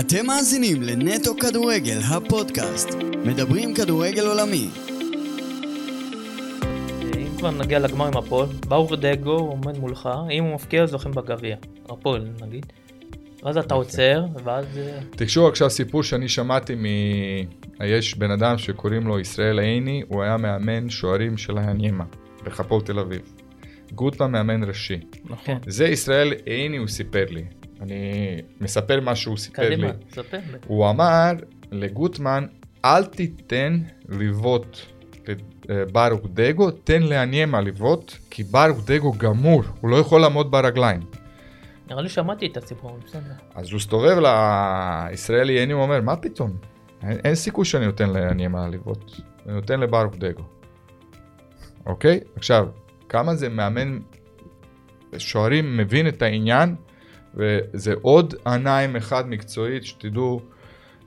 אתם מאזינים לנטו כדורגל, הפודקאסט. מדברים כדורגל עולמי. אם כבר נגיע לגמר עם הפועל, ברוך דגו עומד מולך, אם הוא מפקיע זוכים בגביע, הפועל נגיד. ואז אתה עוצר, ואז... אה, תקשור עכשיו סיפור שאני שמעתי מ... יש בן אדם שקוראים לו ישראל עיני, הוא היה מאמן שוערים של הנימה, בחפול תל אביב. גוטמן מאמן ראשי. נכון. זה ישראל עיני הוא סיפר לי. אני מספר מה שהוא סיפר לי. קדימה, ספר. הוא אמר לגוטמן, אל תיתן לבעוט לברוך דגו, תן לאניימה לבעוט, כי ברוך דגו גמור, הוא לא יכול לעמוד ברגליים. נראה לי שמעתי את הסיפור, בסדר. אז הוא הסתובב לישראלי הוא אומר, מה פתאום? אין, אין סיכוי שאני נותן לאניימה לבעוט, אני נותן לברוך דגו. אוקיי? עכשיו, כמה זה מאמן שוערים מבין את העניין, וזה עוד עיניים אחד מקצועית שתדעו,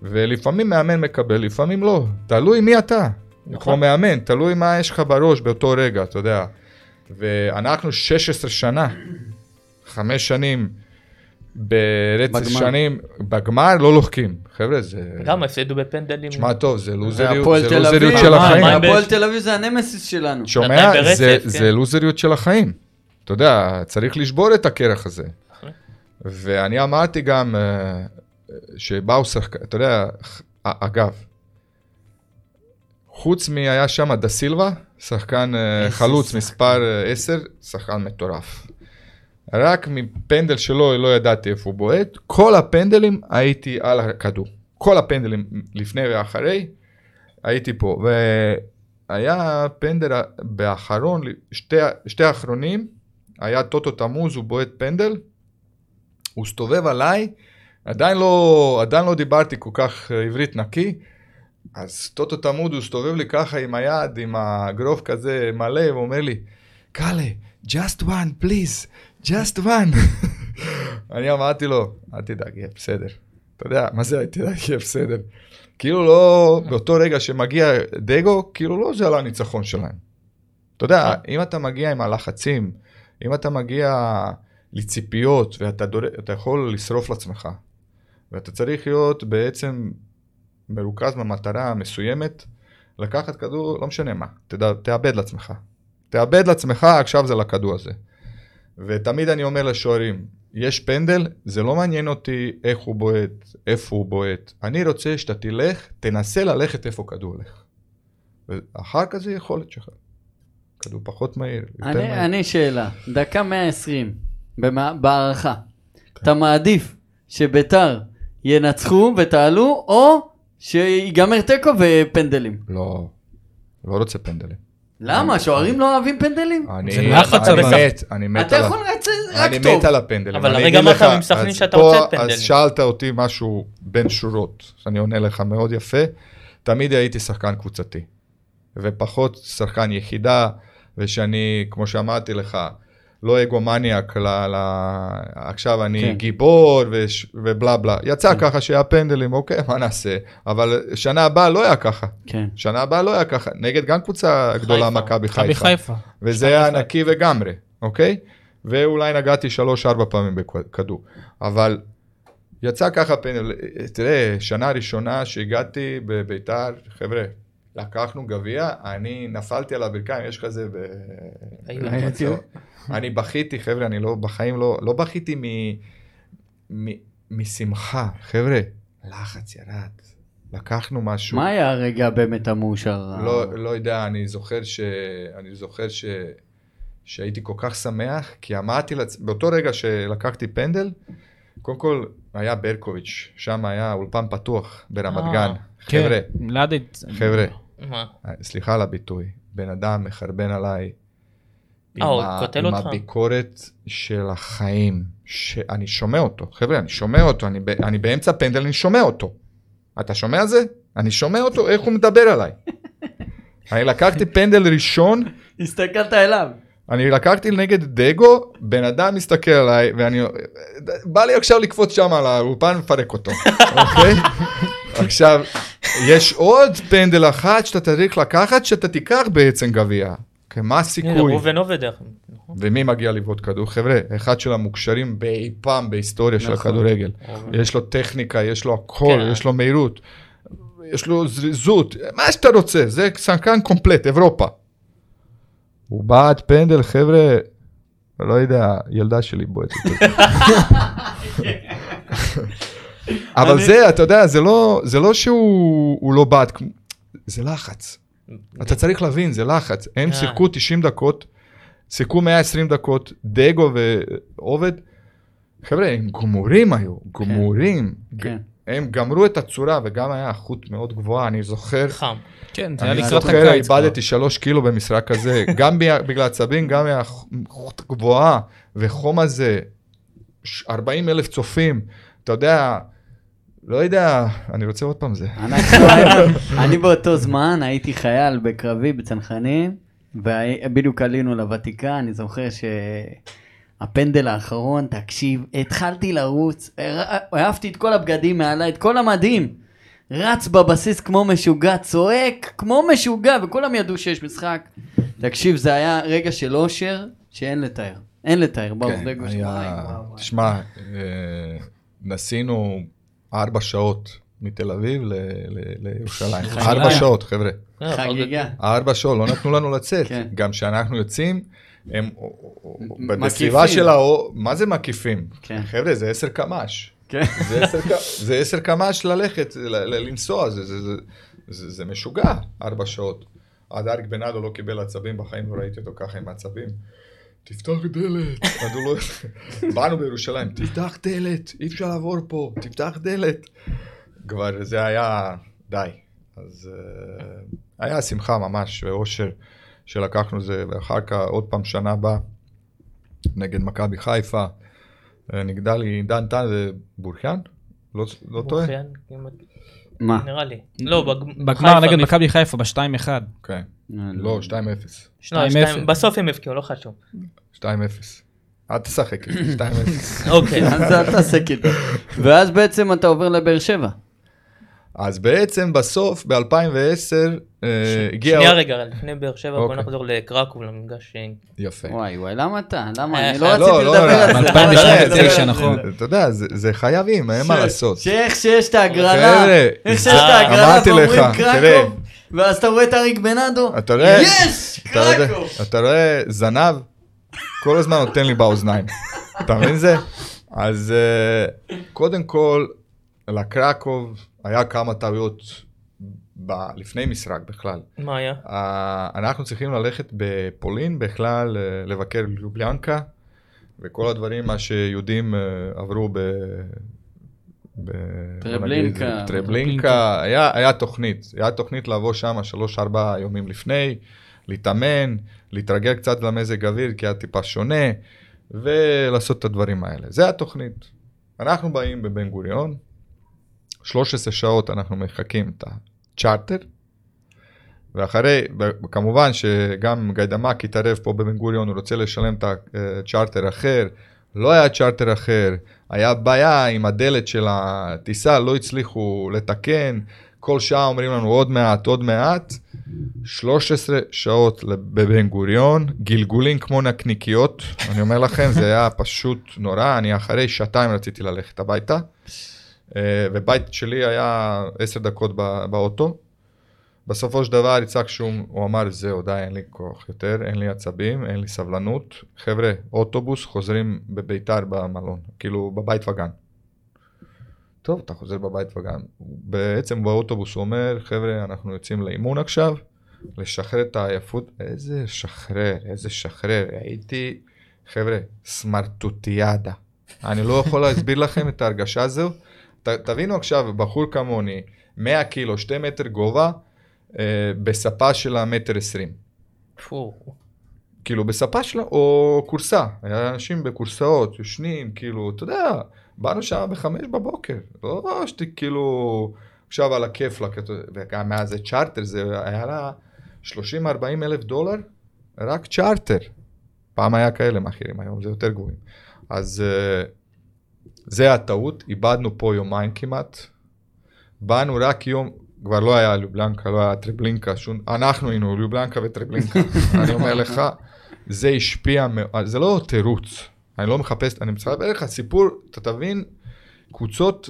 ולפעמים מאמן מקבל, לפעמים לא, תלוי מי אתה. נכון. כמו מאמן, תלוי מה יש לך בראש באותו רגע, אתה יודע. ואנחנו 16 שנה, חמש שנים ברצף בגמר. שנים, בגמר לא לוחקים. חבר'ה, זה... גם הפסידו בפנדלים. תשמע טוב, זה לוזריות, זה לוזריות של מה, החיים. הפועל תל אביב זה הנמסיס שלנו. שומע? זה, כן. זה לוזריות של החיים. אתה יודע, צריך לשבור את הקרח הזה. ואני אמרתי גם אה, שבאו שחקנים, אתה יודע, אגב, חוץ מהיה שם דה סילבה, שחקן אה, חלוץ. מספר אה, 10, שחקן מטורף. רק מפנדל שלו לא ידעתי איפה הוא בועט, כל הפנדלים הייתי על הכדור. כל הפנדלים לפני ואחרי, הייתי פה. והיה פנדל באחרון, שתי, שתי האחרונים, היה טוטו תמוז, הוא בועט פנדל, הוא הסתובב עליי, עדיין לא, עדיין לא דיברתי כל כך אה, עברית נקי, אז טוטו תמוז, הוא הסתובב לי ככה עם היד, עם הגרוף כזה מלא, ואומר לי, קאלה, just one, please, just one. אני אמרתי לו, אל תדאג, יהיה בסדר. אתה יודע, מה זה אל תדאג, יהיה בסדר. כאילו לא, באותו רגע שמגיע דגו, כאילו לא זה על הניצחון שלהם. אתה יודע, אם אתה מגיע עם הלחצים, אם אתה מגיע לציפיות ואתה דור... יכול לשרוף לעצמך, ואתה צריך להיות בעצם מרוכז במטרה מסוימת, לקחת כדור, לא משנה מה, תדע, תאבד לעצמך. תאבד לעצמך, עכשיו זה לכדור הזה. ותמיד אני אומר לשוערים, יש פנדל, זה לא מעניין אותי איך הוא בועט, איפה הוא בועט. אני רוצה שאתה תלך, תנסה ללכת איפה כדור הולך. ואחר כך זה יכולת שלך. כדור פחות מהיר, יותר אני, מהיר. אני שאלה, דקה 120, במה- בהערכה. אתה מעדיף שביתר ינצחו ותעלו, או שיגמר תיקו ופנדלים? לא, לא רוצה פנדלים. למה? שוערים לא אוהבים פנדלים? אני, זה לחץ אני בסוף. מת, אני מת אתה על יכול לצאת רק אני טוב. מת על הפנדלים. אבל אני הרגע אמרת ממסכנים אז שאתה רוצה פנדלים. אז שאלת אותי משהו בין שורות, אני עונה לך מאוד יפה. תמיד הייתי שחקן קבוצתי, ופחות שחקן יחידה, ושאני, כמו שאמרתי לך, לא אגומניאק, ל, ל, עכשיו אני כן. גיבור וש, ובלה בלה. יצא ככה שהיה פנדלים, אוקיי, מה נעשה? אבל שנה הבאה לא היה ככה. כן. שנה הבאה לא היה ככה, נגד גם קבוצה גדולה, חיפה. מכבי מכבי חיפה. חיפה. וזה היה נקי לגמרי, אוקיי? ואולי נגעתי שלוש-ארבע פעמים בכדור. אבל יצא ככה פנדל, תראה, שנה ראשונה שהגעתי בביתר, חבר'ה, לקחנו גביע, אני נפלתי על הברכיים, יש כזה ב... היו. אני בכיתי, חבר'ה, אני לא, בחיים לא, לא בכיתי מ, מ, משמחה, חבר'ה, לחץ ירד, לקחנו משהו. מה היה הרגע באמת המאושר? לא, לא יודע, אני זוכר, ש... אני זוכר ש... שהייתי כל כך שמח, כי אמרתי, לעצ... באותו רגע שלקחתי פנדל, קודם כל היה ברקוביץ', שם היה אולפן פתוח ברמת אה, גן. חבר'ה, כן, ליד... חבר'ה, מה? סליחה על הביטוי, בן אדם מחרבן עליי. עם, הוא ה... קוטל עם אותך? הביקורת של החיים, שאני שומע אותו. חבר'ה, אני שומע אותו, אני, ב... אני באמצע פנדל, אני שומע אותו. אתה שומע זה? אני שומע אותו, איך הוא מדבר עליי. אני לקחתי פנדל ראשון, הסתכלת אליו. אני לקחתי נגד דגו, בן אדם מסתכל עליי, ואני... בא לי עכשיו לקפוץ שם על האולפן ולפרק אותו, אוקיי? עכשיו, יש עוד פנדל אחת שאתה צריך לקחת, שאתה תיקח בעצם גביע. אוקיי, מה הסיכוי? ראובן עובד, נכון? ומי מגיע לבעוט כדור? חבר'ה, אחד של המוכשרים באי פעם בהיסטוריה של נכון. הכדורגל. אוקיי. יש לו טכניקה, יש לו הכל, כן. יש לו מהירות, יש לו זריזות, מה שאתה רוצה, זה שחקן קומפלט, אירופה. הוא בעט פנדל, חבר'ה, לא יודע, ילדה שלי בועטת. אבל אני- זה, אתה יודע, זה לא, זה לא שהוא הוא לא כמו- זה לחץ. אתה צריך להבין, זה לחץ. הם אה. שיחקו 90 דקות, שיחקו 120 דקות, דגו ועובד. חבר'ה, הם גמורים היו, גמורים. כן. הם גמרו את הצורה וגם היה איכות מאוד גבוהה, אני זוכר. חם. כן, זה היה אני לקראת זוכר, הקיץ. כבר. איבדתי שלוש קילו במשחק הזה, גם ב- בגלל עצבים, גם מהאיכות גבוהה, וחום הזה, 40 אלף צופים, אתה יודע, לא יודע, אני רוצה עוד פעם זה. אני באותו זמן הייתי חייל בקרבי בצנחנים, ובדיוק עלינו לוותיקה, אני זוכר שהפנדל האחרון, תקשיב, התחלתי לרוץ, העפתי את כל הבגדים מעליי, את כל המדים, רץ בבסיס כמו משוגע, צועק כמו משוגע, וכולם ידעו שיש משחק. תקשיב, זה היה רגע של אושר שאין לתאר. אין לתאר, ברור, כן, וואו, וואו. תשמע, אה, נסענו ארבע שעות מתל אביב ל- ל- לירושלים. ארבע שעות, חבר'ה. אה, חגיגה. ארבע שעות, לא נתנו לנו לצאת. כן. גם כשאנחנו יוצאים, הם מקיפים. בסביבה של האור, מה זה מקיפים? כן. חבר'ה, זה עשר קמ"ש. כן. זה עשר ק- זה עשר קמ"ש ללכת, ל- ל- לנסוע, זה- זה- זה- זה זה משוגע, ארבע שעות. עד אריק בנאדו לא קיבל עצבים, בחיים לא ראיתי אותו ככה עם עצבים. תפתח דלת. לא... באנו בירושלים, תפתח דלת, אי אפשר לעבור פה, תפתח דלת. כבר זה היה די. אז אה, היה שמחה ממש ואושר שלקחנו זה, ואחר כך עוד פעם שנה הבאה נגד מכבי חיפה. אה, נגדל לי דן טן ובורחיאן? לא, לא טועה? מה? נראה לי. לא, בג- בגמר נגד מכבי חיפה ב-2-1. כן. לא. לא, 2-0. לא, 2-0. שתיים- בסוף הם הבקיעו, לא חשוב. 2-0. אל תשחק, 2-0. אוקיי. אז אל תעסק איתו. ואז בעצם אתה עובר לבאר שבע. אז בעצם בסוף, ב-2010, הגיע... שנייה רגע, לפני באר שבע בוא אוקיי. נחזור לקרקוב, למפגש ש... יפה. וואי וואי, למה אתה? למה? אה, אני לא רציתי לא, לדבר לא, על זה. מ- למה 2009, לדבר על נכון. אתה יודע, זה- זה חייבים, אין מה לעשות. שאיך שיש את ההגרלה, איך שיש אה, את ההגרלה ואומרים. קרקוב, ואז אתה רואה את אריק בנאדו, אתה רואה? יש! קרקוב! אתה רואה זנב, כל הזמן נותן לי באוזניים. אתה מבין זה? אז אה, קודם כל, לקרקוב היה כמה טעויות ב- לפני משחק בכלל. מה היה? אנחנו צריכים ללכת בפולין בכלל, אה, לבקר לוביאנקה, וכל הדברים, מה שיהודים אה, עברו ב... ב... טרבלינקה. טרבלינקה, היה, היה תוכנית, היה תוכנית לבוא שם שלוש-ארבע יומים לפני, להתאמן, להתרגל קצת למזג אוויר, כי היה טיפה שונה, ולעשות את הדברים האלה. זה התוכנית. אנחנו באים בבן גוריון, 13 שעות אנחנו מחכים את הצ'ארטר, ואחרי, כמובן שגם גיידמק התערב פה בבן גוריון, הוא רוצה לשלם את הצ'ארטר אחר, לא היה צ'ארטר אחר, היה בעיה עם הדלת של הטיסה, לא הצליחו לתקן, כל שעה אומרים לנו עוד מעט, עוד מעט. 13 שעות בבן גוריון, גלגולים כמו נקניקיות, אני אומר לכם, זה היה פשוט נורא, אני אחרי שעתיים רציתי ללכת הביתה, אה, ובית שלי היה 10 דקות באוטו. בסופו של דבר יצחק שום, הוא אמר זהו די אין לי כוח יותר, אין לי עצבים, אין לי סבלנות. חבר'ה, אוטובוס חוזרים בביתר במלון, כאילו בבית וגן. טוב, אתה חוזר בבית וגן. בעצם באוטובוס הוא אומר, חבר'ה, אנחנו יוצאים לאימון עכשיו, לשחרר את העייפות. איזה שחרר, איזה שחרר. הייתי, חבר'ה, סמרטוטיאדה. אני לא יכול להסביר לכם את ההרגשה הזו. ת, תבינו עכשיו, בחור כמוני, 100 קילו, 2 מטר גובה, בספה של המטר עשרים. כאילו בספה שלה, או כורסה. היה אנשים בכורסאות, יושנים, כאילו, אתה יודע, באנו שם בחמש בבוקר. לא שאתי כאילו, עכשיו על הכיף לה, וגם היה זה צ'ארטר, זה היה לה 30-40 אלף דולר, רק צ'ארטר. פעם היה כאלה מחירים, היום זה יותר גבוהים. אז אה, זה הטעות, איבדנו פה יומיים כמעט. באנו רק יום, כבר לא היה לובלנקה, לא היה טרבלינקה, שום, אנחנו היינו לובלנקה וטרבלינקה, אני אומר לך, זה השפיע זה לא תירוץ, אני לא מחפש, אני מספר לך סיפור, אתה תבין, קבוצות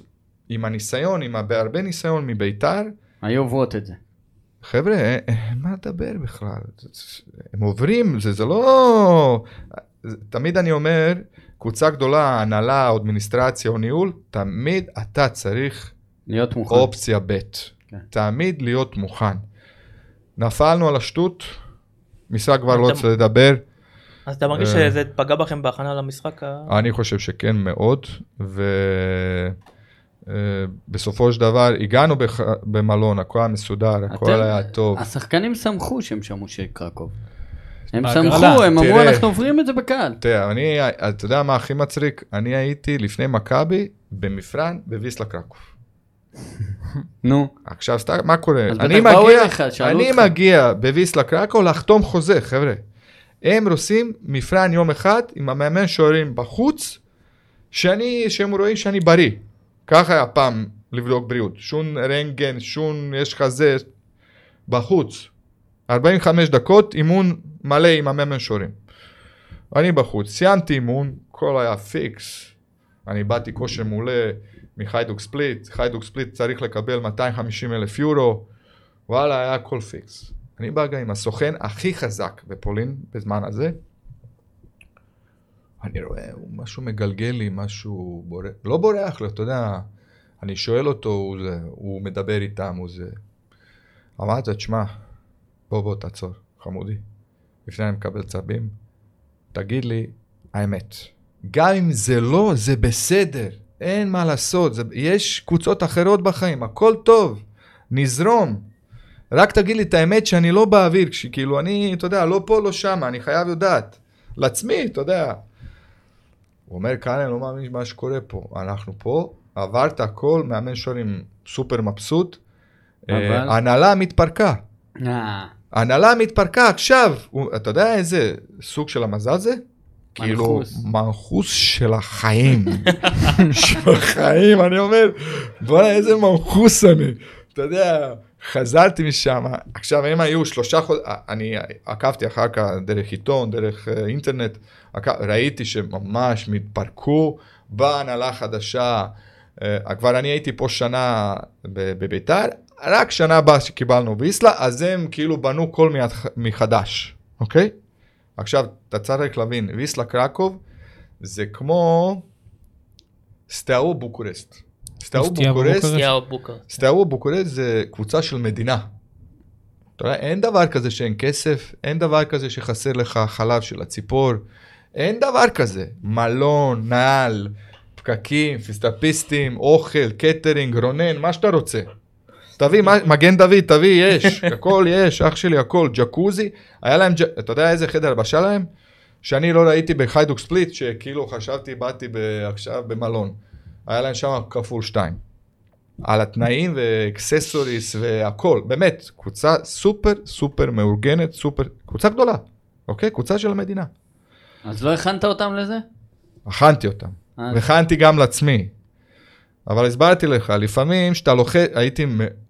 עם הניסיון, עם הרבה ניסיון מביתר, היו עוברות את זה. חבר'ה, אה, אה, מה לדבר בכלל? הם עוברים, זה, זה לא... תמיד אני אומר, קבוצה גדולה, הנהלה, אדמיניסטרציה או ניהול, תמיד אתה צריך להיות מוכן. אופציה ב'. כן. תמיד להיות מוכן. נפלנו על השטות, משחק כבר לא רוצה לדבר, אז אתה מרגיש אה. שזה פגע בכם בהכנה למשחק? אני חושב שכן מאוד, ובסופו של דבר הגענו. במלון, הכל היה מסודר, הכל היה טוב. השחקנים שמחו שהם שמעו שקרקוב. הם. שמחו, הם אמרו. אנחנו עוברים את זה בקהל. תראה, אני, אתה יודע מה הכי מצחיק? אני הייתי לפני מכבי במפרן בוויסלה קרקוב. נו, עכשיו סתם, מה קורה? אני מגיע, אני. מגיע בוויסלה קרקוב לחתום חוזה, חבר'ה. הם עושים מפרן יום אחד עם המאמן שוערים בחוץ, שאני, שהם רואים שאני בריא. ככה היה פעם לבדוק בריאות. שום רנטגן, שום יש חזה, בחוץ. 45 דקות אימון מלא עם המאמן שוערים. אני בחוץ, סיימתי אימון, הכל היה פיקס. אני באתי כושר מעולה מהיידוק ספליט, היידוק ספליט צריך לקבל 250 אלף יורו, וואלה, היה הכל פיקס. אני בא גם עם הסוכן הכי חזק בפולין בזמן הזה. אני רואה, הוא משהו מגלגל לי, משהו בורח, לא בורח לו, אתה יודע, אני שואל אותו, הוא, זה, הוא מדבר איתם, הוא זה. אמרתי, תשמע, בוא בוא תעצור, חמודי. לפני אני מקבל צבים, תגיד לי האמת. גם אם זה לא, זה בסדר, אין מה לעשות, זה, יש קבוצות אחרות בחיים, הכל טוב, נזרום. רק תגיד לי את האמת שאני לא באוויר, כאילו אני, אתה יודע, לא פה, לא שם, אני חייב לדעת. לעצמי, אתה יודע. הוא אומר, כאן אני לא מאמין מה שקורה פה. אנחנו פה, עברת הכל, מאמן שוערים סופר מבסוט. אבל? אה, ההנהלה מתפרקה. אה, ההנהלה מתפרקה עכשיו. אתה יודע איזה סוג של המזל זה? כאילו, מנחוס. של החיים. של החיים, אני אומר, בוא'נה, איזה מנחוס אני. אתה יודע, חזרתי משם, עכשיו הם היו שלושה חודשים, אני עקבתי אחר כך דרך עיתון, דרך אה, אינטרנט, עק- ראיתי שממש מתפרקו, באה הנהלה חדשה, אה, כבר אני הייתי פה שנה בביתר, רק שנה הבאה שקיבלנו ויסלה, אז הם כאילו בנו כל מיד- מחדש, אוקיי? עכשיו, אתה צריך להבין, ויסלה קרקוב זה כמו סטיאווה בוקרשט. סטיאווה סטיאווה בוקרשט. סטיאווה. סטיאווה בוקרשט זה קבוצה של מדינה. אתה יודע, אין דבר כזה שאין כסף, אין דבר כזה שחסר לך חלב של הציפור, אין דבר כזה. מלון, נעל, פקקים, פיזיותרפיסטים, אוכל, קטרינג, רונן, מה שאתה רוצה. תביא, מגן דוד, תביא, יש, הכל יש, אח שלי, הכל, ג'קוזי. היה להם, ג'- אתה יודע איזה חדר הלבשה להם? שאני לא ראיתי בהיידוק ספליט, שכאילו חשבתי, באתי עכשיו במלון. היה להם שם כפול שתיים. על התנאים ו accessories והכל, באמת, קבוצה סופר סופר מאורגנת, סופר, קבוצה גדולה, אוקיי? קבוצה של המדינה. אז לא הכנת אותם לזה? הכנתי אותם, אה, והכנתי גם לעצמי. אבל הסברתי לך, לפעמים שאתה לוחץ, הייתי,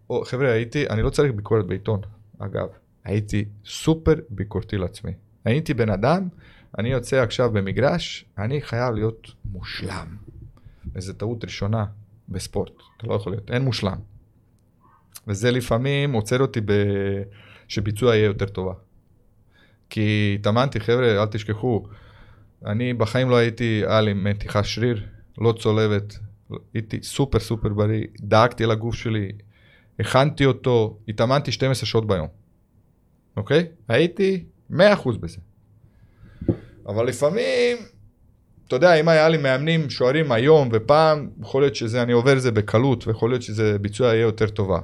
מאו- חבר'ה, הייתי, אני לא צריך ביקורת בעיתון, אגב, הייתי סופר ביקורתי לעצמי. הייתי בן אדם, אני יוצא עכשיו במגרש, אני חייב להיות מושלם. וזו טעות ראשונה בספורט, אתה לא יכול להיות, אין מושלם. וזה לפעמים עוצר אותי ב... שביצוע יהיה יותר טובה. כי התאמנתי, חבר'ה, אל תשכחו, אני בחיים לא הייתי על עם מתיחה שריר, לא צולבת, הייתי סופר סופר בריא, דאגתי לגוף שלי, הכנתי אותו, התאמנתי 12 שעות ביום, אוקיי? הייתי 100% בזה. אבל לפעמים, אתה יודע, אם היה לי מאמנים שוערים היום ופעם, יכול להיות שזה, אני עובר את זה בקלות, ויכול להיות שזה ביצוע יהיה יותר טובה.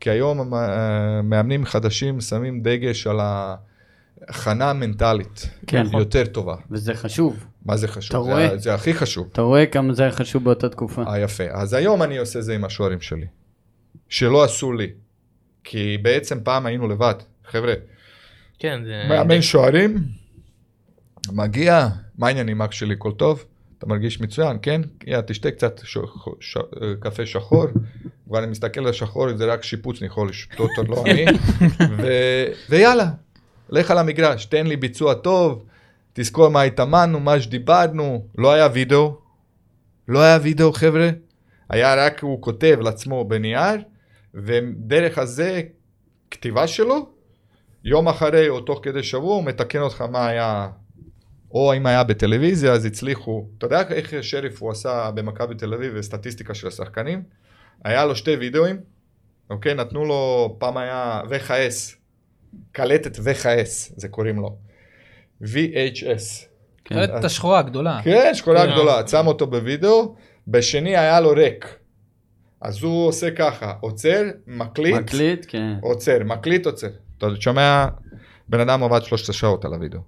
כי היום המאמנים חדשים שמים דגש על ההכנה המנטלית, כן. יותר טובה. וזה חשוב. מה זה חשוב? אתה זה, רואה? זה הכי חשוב. אתה רואה כמה זה היה חשוב באותה תקופה. אה, יפה. אז היום אני עושה זה עם השוערים שלי, שלא עשו לי. כי בעצם פעם היינו לבד. חבר'ה, כן, זה... מאמן שוערים, מגיע, מה העניינים אח שלי, הכל טוב? אתה מרגיש מצוין, כן? יאללה, תשתה קצת ש... ש... קפה שחור, כבר אני מסתכל על השחור, זה רק שיפוץ, אני יכול לשתות אותו, לא אני, ו... ויאללה, לך על המגרש, תן לי ביצוע טוב, תזכור מה התאמנו, מה שדיברנו, לא היה וידאו, לא היה וידאו חבר'ה, היה רק הוא כותב לעצמו בנייר, ודרך הזה, כתיבה שלו, יום אחרי או תוך כדי שבוע הוא מתקן אותך מה היה, או אם היה בטלוויזיה אז הצליחו, אתה יודע איך שריף הוא עשה במכבי תל אביב וסטטיסטיקה של השחקנים? היה לו שתי וידאוים, אוקיי? נתנו לו, פעם היה VHS, קלטת VHS, זה קוראים לו. VHS. כן. קלטת השחורה הגדולה. כן, שכונה כן. גדולה, שם אותו בווידאו, בשני היה לו ריק. אז הוא עושה ככה, עוצר, מקליט, מקליט, כן. עוצר, מקליט, עוצר. אתה שומע, בן אדם עבד 13 שעות על הווידאו.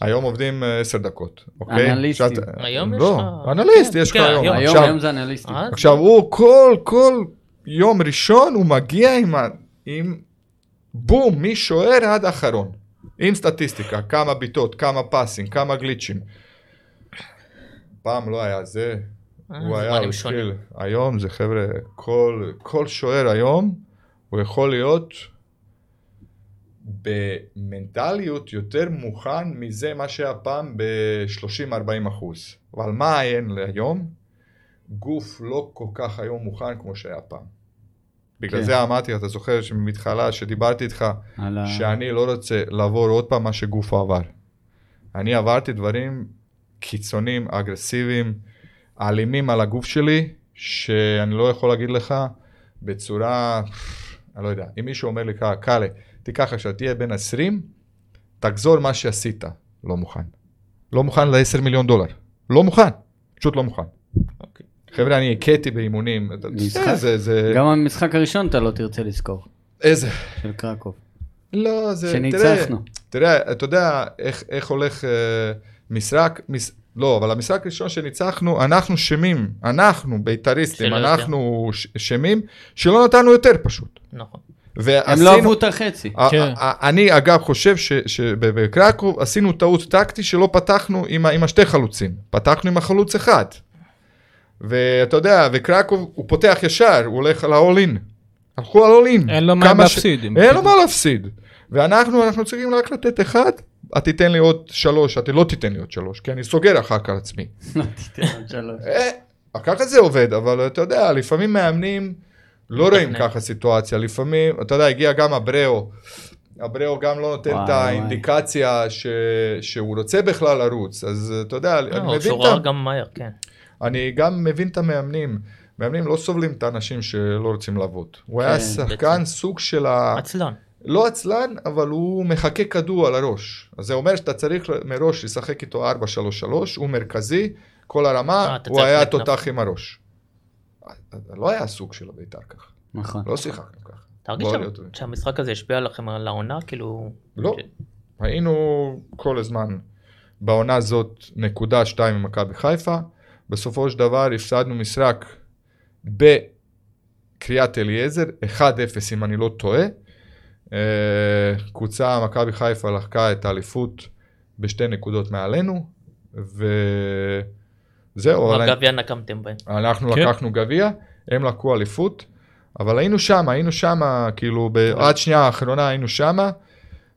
היום עובדים אה, 10 דקות, אוקיי? אנליסטים. שאת- היום יש לא, לך- אנליסט כן, יש לך כן, היום. היום- עכשיו- היום זה אנליסטים. אה, עכשיו הוא כל, כל יום ראשון הוא מגיע עם, ה- עם בום, משוער עד אחרון. עם סטטיסטיקה, כמה בעיטות, כמה פסים, כמה גליצ'ים. פעם לא היה זה, אה, הוא היה, שונים. התחיל. היום זה חבר'ה, כל, כל שוער היום, הוא יכול להיות במנטליות יותר מוכן מזה מה שהיה פעם ב-30-40 אחוז. אבל מה אין להיום? גוף לא כל כך היום מוכן כמו שהיה פעם. בגלל כן. זה אמרתי, אתה זוכר שמתחלה שדיברתי איתך, ה- שאני לא רוצה לעבור עוד פעם מה שגוף עבר. אני עברתי דברים קיצוניים, אגרסיביים, אלימים על הגוף שלי, שאני לא יכול להגיד לך בצורה, אני לא יודע, אם מישהו אומר לי ככה, קאלה, תיקח עכשיו, תהיה בן 20, תחזור מה שעשית. לא מוכן. לא מוכן ל-10 מיליון דולר. לא מוכן. פשוט לא מוכן. אוקיי. חבר'ה, אני הכיתי באימונים. משחק? זה, זה, גם המשחק הראשון אתה לא תרצה לזכור, איזה, של קרקוב. לא, זה... שניצחנו. תראה, תראה, אתה יודע איך, איך הולך אה, משחק, מש... לא, אבל המשחק הראשון שניצחנו, אנחנו שמים, אנחנו בית"ריסטים, אנחנו ש- שמים, שלא נתנו יותר פשוט. נכון. הם ועשינו... לא אהבו את החצי. כן. אני אגב חושב ש- שבקרקוב עשינו טעות טקטי שלא פתחנו עם, עם השתי חלוצים, פתחנו עם החלוץ אחד. ואתה יודע, וקרקוב הוא פותח ישר, הוא הולך על ה-all in. הלכו על all in. אין לו מה להפסיד. אם- אין לו מה להפסיד. ואנחנו, אנחנו צריכים רק לתת אחד, את תיתן לי עוד שלוש, אתה לא תיתן לי עוד שלוש, כי אני סוגר אחר כך עצמי. לא תיתן עוד שלוש. אה, ככה זה עובד, אבל אתה יודע, לפעמים מאמנים לא רואים. ככה סיטואציה, לפעמים, אתה יודע, הגיע גם אבראו, אבראו גם לא נותן וואי, את. האינדיקציה ש... שהוא רוצה בכלל לרוץ, אז אתה יודע, אני הוא מבין שורר את ה... גם מהר, כן. אני גם מבין את המאמנים. מאמנים לא סובלים את האנשים שלא רוצים לעבוד. הוא היה כן, שחקן. סוג של ה... עצלן. לא עצלן, אבל הוא מחכה כדור על הראש. אז זה אומר שאתה צריך מראש לשחק איתו 4-3-3, הוא מרכזי, כל הרמה, אה, הוא היה. תותח עם הראש. לא היה סוג של בית"ר ככה, נכון. לא שיחקנו ככה. תרגיש להיות- שהמשחק הזה השפיע עליכם על העונה, כאילו... לא. היינו כל הזמן בעונה הזאת נקודה שתיים ממכבי חיפה, בסופו של דבר הפסדנו משחק בקריית אליעזר, 1-0 אם אני לא טועה. אה, קבוצה, מכבי חיפה לקחה את האליפות בשתי נקודות מעלינו, וזהו, אבל הגביע נקמתם בהם. אנחנו כן. לקחנו גביע, הם לקחו אליפות, אבל היינו שם, היינו שם, כאילו, ב- עד שנייה האחרונה היינו שם.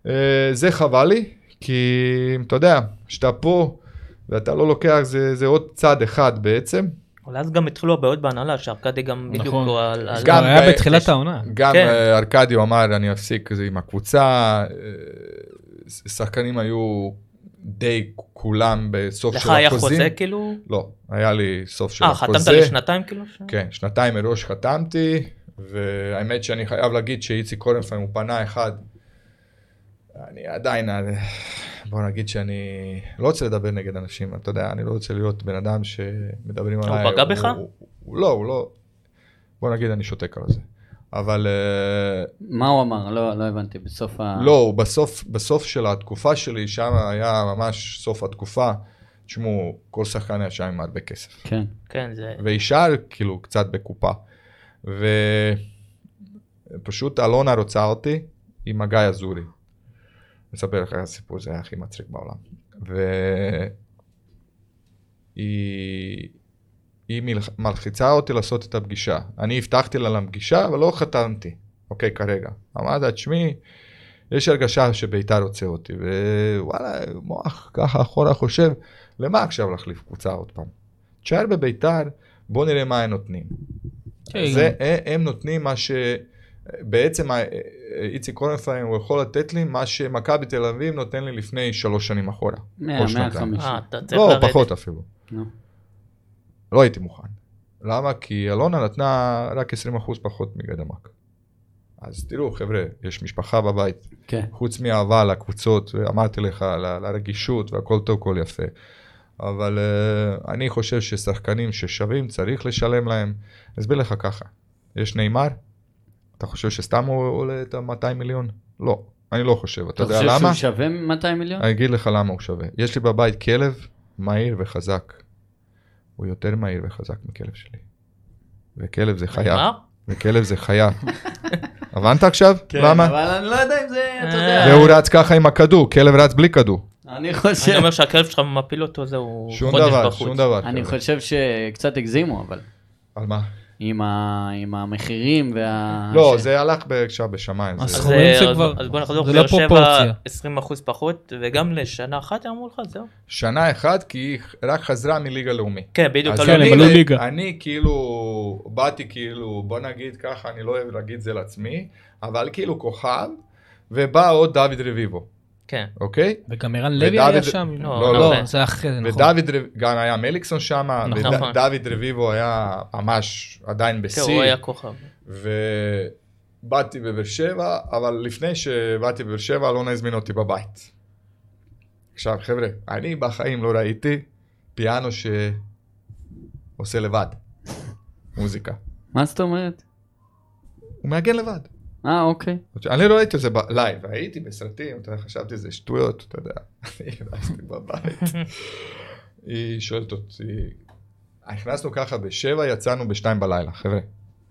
אה, זה חבל לי, כי אתה יודע, כשאתה פה ואתה לא לוקח, זה, זה עוד צעד אחד בעצם. אבל אז גם התחילו הבעיות בהנהלה, שארקדי גם בדיוק... נכון. על- על- גם- היה בתחילת העונה. גם כן. אה, ארקדיו אמר, אני אפסיק זה עם הקבוצה, אה, שחקנים היו די כולם בסוף לך של היה החוזים. חוזה כאילו? לא, היה לי סוף של אה, החוזה. חתמת לשנתיים כאילו? ש- כן, שנתיים מראש חתמתי, והאמת שאני חייב להגיד שאיציק קורנפיין הוא פנה אחד. אני עדיין, בוא נגיד שאני לא רוצה לדבר נגד אנשים, אתה יודע, אני לא רוצה להיות בן אדם שמדברים הוא עליי. פגע בך? הוא, הוא, לא, הוא לא, בוא נגיד אני שותק על זה. אבל אה, מה הוא אמר? לא לא הבנתי, בסוף ה... לא, הוא בסוף, בסוף של התקופה שלי, שם היה ממש סוף התקופה. תשמעו, כל שחקן היה שם עם הרבה כסף. כן. כן, זה... וישר כאילו קצת בקופה. ופשוט אלונה רוצה אותי עם הגיא אזורי. אספר לך את הסיפור, זה היה הכי מצחיק בעולם. והיא היא מלח- מלחיצה אותי לעשות את הפגישה. אני הבטחתי לה לפגישה, אבל לא חתמתי, אוקיי, כרגע. אמרת, תשמעי, יש הרגשה שביתר רוצה אותי, ווואלה, מוח ככה אחורה חושב, למה עכשיו להחליף קבוצה עוד פעם? תשאר בביתר, בוא נראה מה הם נותנים. כן, זה, הם נותנים מה ש... בעצם איציק קורנפיין הוא יכול לתת לי מה שמכבי תל אביב נותן לי לפני שלוש שנים אחורה. 100, או שנתיים. 150. אה, לא, לרדת. פחות אפילו. לא הייתי מוכן. למה? כי אלונה נתנה רק 20% פחות מגדמק. אז תראו, חבר'ה, יש משפחה בבית. כן. חוץ מאהבה לקבוצות, ואמרתי לך, ל- לרגישות, והכל טוב, הכל יפה. אבל uh, אני חושב ששחקנים ששווים, צריך לשלם להם. אסביר לך ככה, יש נאמר, אתה חושב שסתם הוא עולה את ה-200 מיליון? לא, אני לא חושב. אתה אתה יודע חושב למה? שהוא שווה 200 מיליון? אני אגיד לך למה הוא שווה. יש לי בבית כלב מהיר וחזק. הוא יותר מהיר וחזק מכלב שלי. וכלב זה חיה. מה? וכלב זה חיה. הבנת עכשיו? למה? כן, אבל אני לא יודע אם זה, אתה יודע. והוא רץ ככה עם הכדור, כלב רץ בלי כדור. אני חושב, אני אומר שהכלב שלך מפיל אותו זהו שום חודש דבר, בחוץ. שום דבר. אני חבר'ה. חושב שקצת הגזימו, אבל. על מה? עם ה- עם המחירים וה... לא, ש- זה הלך עכשיו בשמיים. אז זה- אז, הסכומים אה, זה אז- כבר- אז בוא נחזור, זה לא באר שבע פרופורציה. 20% פחות, וגם לשנה אחת אמרו לך, זהו. שנה אחת כי היא רק חזרה מליגה לאומי. כן, בדיוק. כן, הם אני- עלו ליגה. אני כאילו, באתי כאילו, בוא נגיד ככה, אני לא אוהב להגיד זה לעצמי, אבל כאילו כוכב, ובא עוד דוד רביבו, כן. אוקיי? וגם ערן לוי ודוד- היה שם. לא, לא, לא, לא. זה אחרי זה, נכון. ודוד, רב- גם היה מליקסון שם, נכון. ודוד רביבו היה ממש עדיין כן, בשיא, הוא היה כוכב. ובאתי בבאר שבע, אבל לפני שבאתי בבאר שבע, אלונה הזמין אותי בבית. עכשיו חבר'ה, אני בחיים לא ראיתי פיאנו שעושה לבד, מוזיקה. מה זאת אומרת? הוא מעגן לבד. אה, אוקיי. אני לא ראיתי את זה בלייב, הייתי בסרטים, אתה יודע, חשבתי זה שטויות, אתה יודע, אני הרסתי בבית. היא שואלת אותי, נכנסנו ככה בשבע, יצאנו בשתיים בלילה, חבר'ה.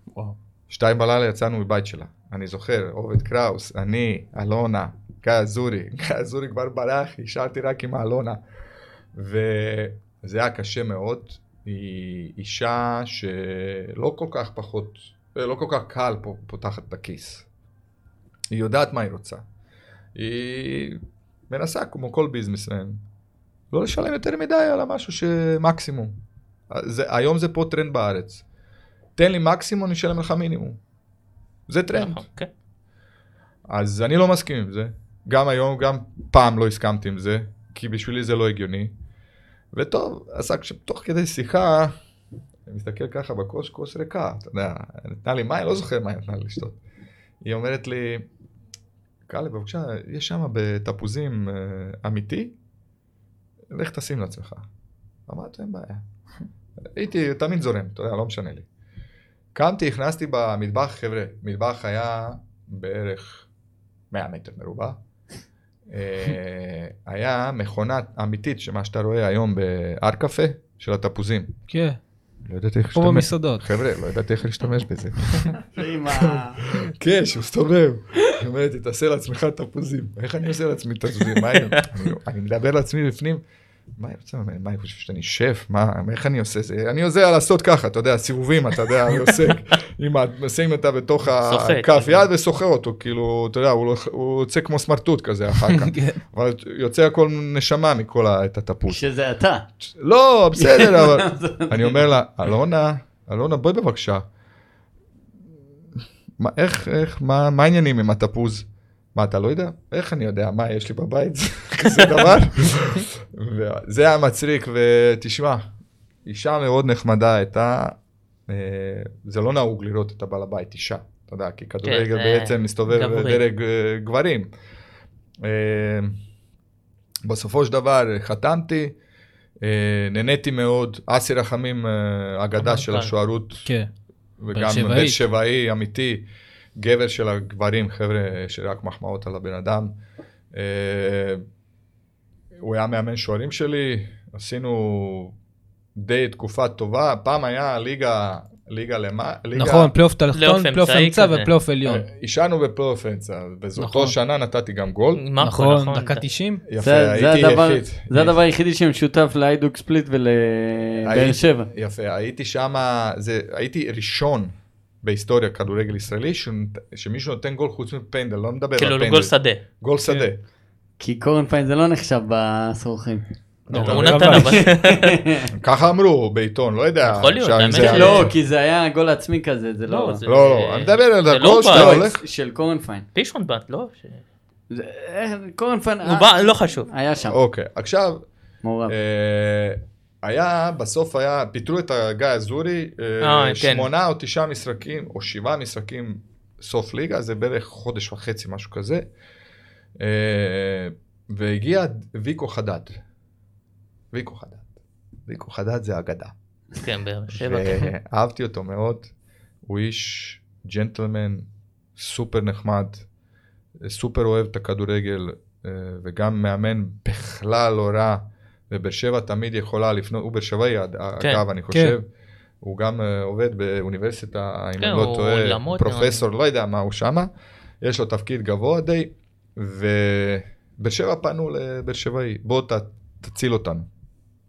וואו. שתיים בלילה יצאנו מבית שלה. אני זוכר, עובד קראוס, אני, אלונה, גיא אזורי, גיא אזורי כבר ברח, השארתי רק עם אלונה. וזה היה קשה מאוד. היא אישה שלא כל כך פחות, לא כל כך קל פה, פותחת את הכיס. היא יודעת מה היא רוצה. היא מנסה, כמו כל businessman, לא לשלם יותר מדי על המשהו שמקסימום. זה, היום זה פה טרנד בארץ. תן לי מקסימום, אני אשלם לך מינימום. זה טרנד. נכון, כן. אז אני לא מסכים עם זה. גם היום, גם פעם לא הסכמתי עם זה, כי בשבילי זה לא הגיוני. וטוב, רק שתוך כדי שיחה, אני מסתכל ככה בכוס, כוס ריקה, אתה יודע, נתנה לי מים, לא זוכר מה נתנה לי לשתות. היא אומרת לי, קאלה, בבקשה, יש שם בתפוזים אה, אמיתי, לך תשים לעצמך. אמרתי, אין בעיה. הייתי תמיד זורם, אתה יודע, לא משנה לי. קמתי, הכנסתי במטבח, חבר'ה, מטבח היה בערך 100 מטר מרובע. אה, היה מכונה אמיתית, שמה שאתה רואה היום בהר קפה, של התפוזים. כן, לא ידעתי איך להשתמש. במסעדות. חבר'ה, לא ידעתי איך להשתמש בזה. כן, שהוא מסתובב. היא אומרת, לי, תעשה לעצמך תפוזים. איך אני עושה לעצמי תפוזים? אני מדבר לעצמי בפנים. מה אני רוצה ממני? מה אני חושב שאני שף? מה, איך אני עושה זה? אני יודע לעשות ככה, אתה יודע, סיבובים, אתה יודע, אני עושה, עם ה- שים אותה בתוך. הכף יד וסוחר אותו, כאילו, אתה יודע, הוא לא- יוצא כמו סמרטוט כזה אחר כך. כן. אבל יוצא הכל נשמה מכל את התפוז. שזה אתה. לא, בסדר, אבל... אני אומר לה, אלונה, אלונה, בואי בבקשה. מה, איך, איך, מה, מה העניינים עם התפוז? מה, אתה לא יודע? איך אני יודע? מה יש לי בבית? כזה דבר? וזה היה מצחיק, ותשמע, אישה מאוד נחמדה הייתה, אה, זה לא נהוג לראות את הבעל הבית אישה, אתה יודע, כי כדורגל זה בעצם מסתובב גברי. דרג אה, גברים. אה, בסופו של דבר חתמתי, אה, נהניתי מאוד, אסי רחמים, אה, אגדה של המנכ"ל. השוערות, כן. וגם באר שבעי אמיתי, גבר של הגברים, חבר'ה, שרק מחמאות על הבן אדם. אה, הוא היה מאמן שוערים שלי, עשינו די תקופה טובה, פעם היה ליגה, ליגה למה, ליגה... נכון, פלייאוף תחתון, פלייאוף אמצע. ופלייאוף עליון. אה, היינו בפלייאוף אמצע, וזו נכון. שנה נתתי גם גול. מה נכון, נכון. דקה 90. יפה, זה- זה הייתי הדבר- יחיד. זה הדבר היחידי שמשותף להיידוק ספליט ולבאר שבע. יפה, הייתי שם, הייתי ראשון בהיסטוריה כדורגל ישראלי, שמישהו נותן גול חוץ מפנדל, לא מדבר על כאילו פנדל. גול שדה. גול שדה. כי קורנפיין זה לא נחשב בסרוכים. לא, הוא נתן אבל- אבל. ככה אמרו בעיתון, לא יודע. יכול להיות, האמת לא, כי זה היה גול עצמי כזה, זה לא... לא, לא, לא, אני מדבר על הגול לא שאתה. הולך. של קורנפיין. פישון בת, לא? אה, קורנפיין לא חשוב. היה שם, אוקיי, עכשיו, מעורב. אה, היה, בסוף היה, פיטרו את הגיא אזורי, אה, אה, כן. שמונה או תשעה משחקים, או שבעה משחקים סוף ליגה, זה בערך חודש וחצי, משהו כזה. אה, והגיע ויקו חדד. ויקו חדד. ויקו חדד זה אגדה. כן, באר שבע. כן. ואהבתי אותו מאוד. הוא איש ג'נטלמן, סופר נחמד, סופר אוהב את הכדורגל, אה, וגם מאמן בכלל לא רע, ובאר שבע תמיד יכולה לפנות, הוא באר שבעי כן, אגב, אני חושב. הוא גם אה, עובד באוניברסיטה, אם כן, אני לא הוא טועה, פרופסור, לא יודע מה הוא שמה, יש לו תפקיד גבוה די, ובאר שבע פנו לבאר שבעי, בוא ת, תציל אותנו.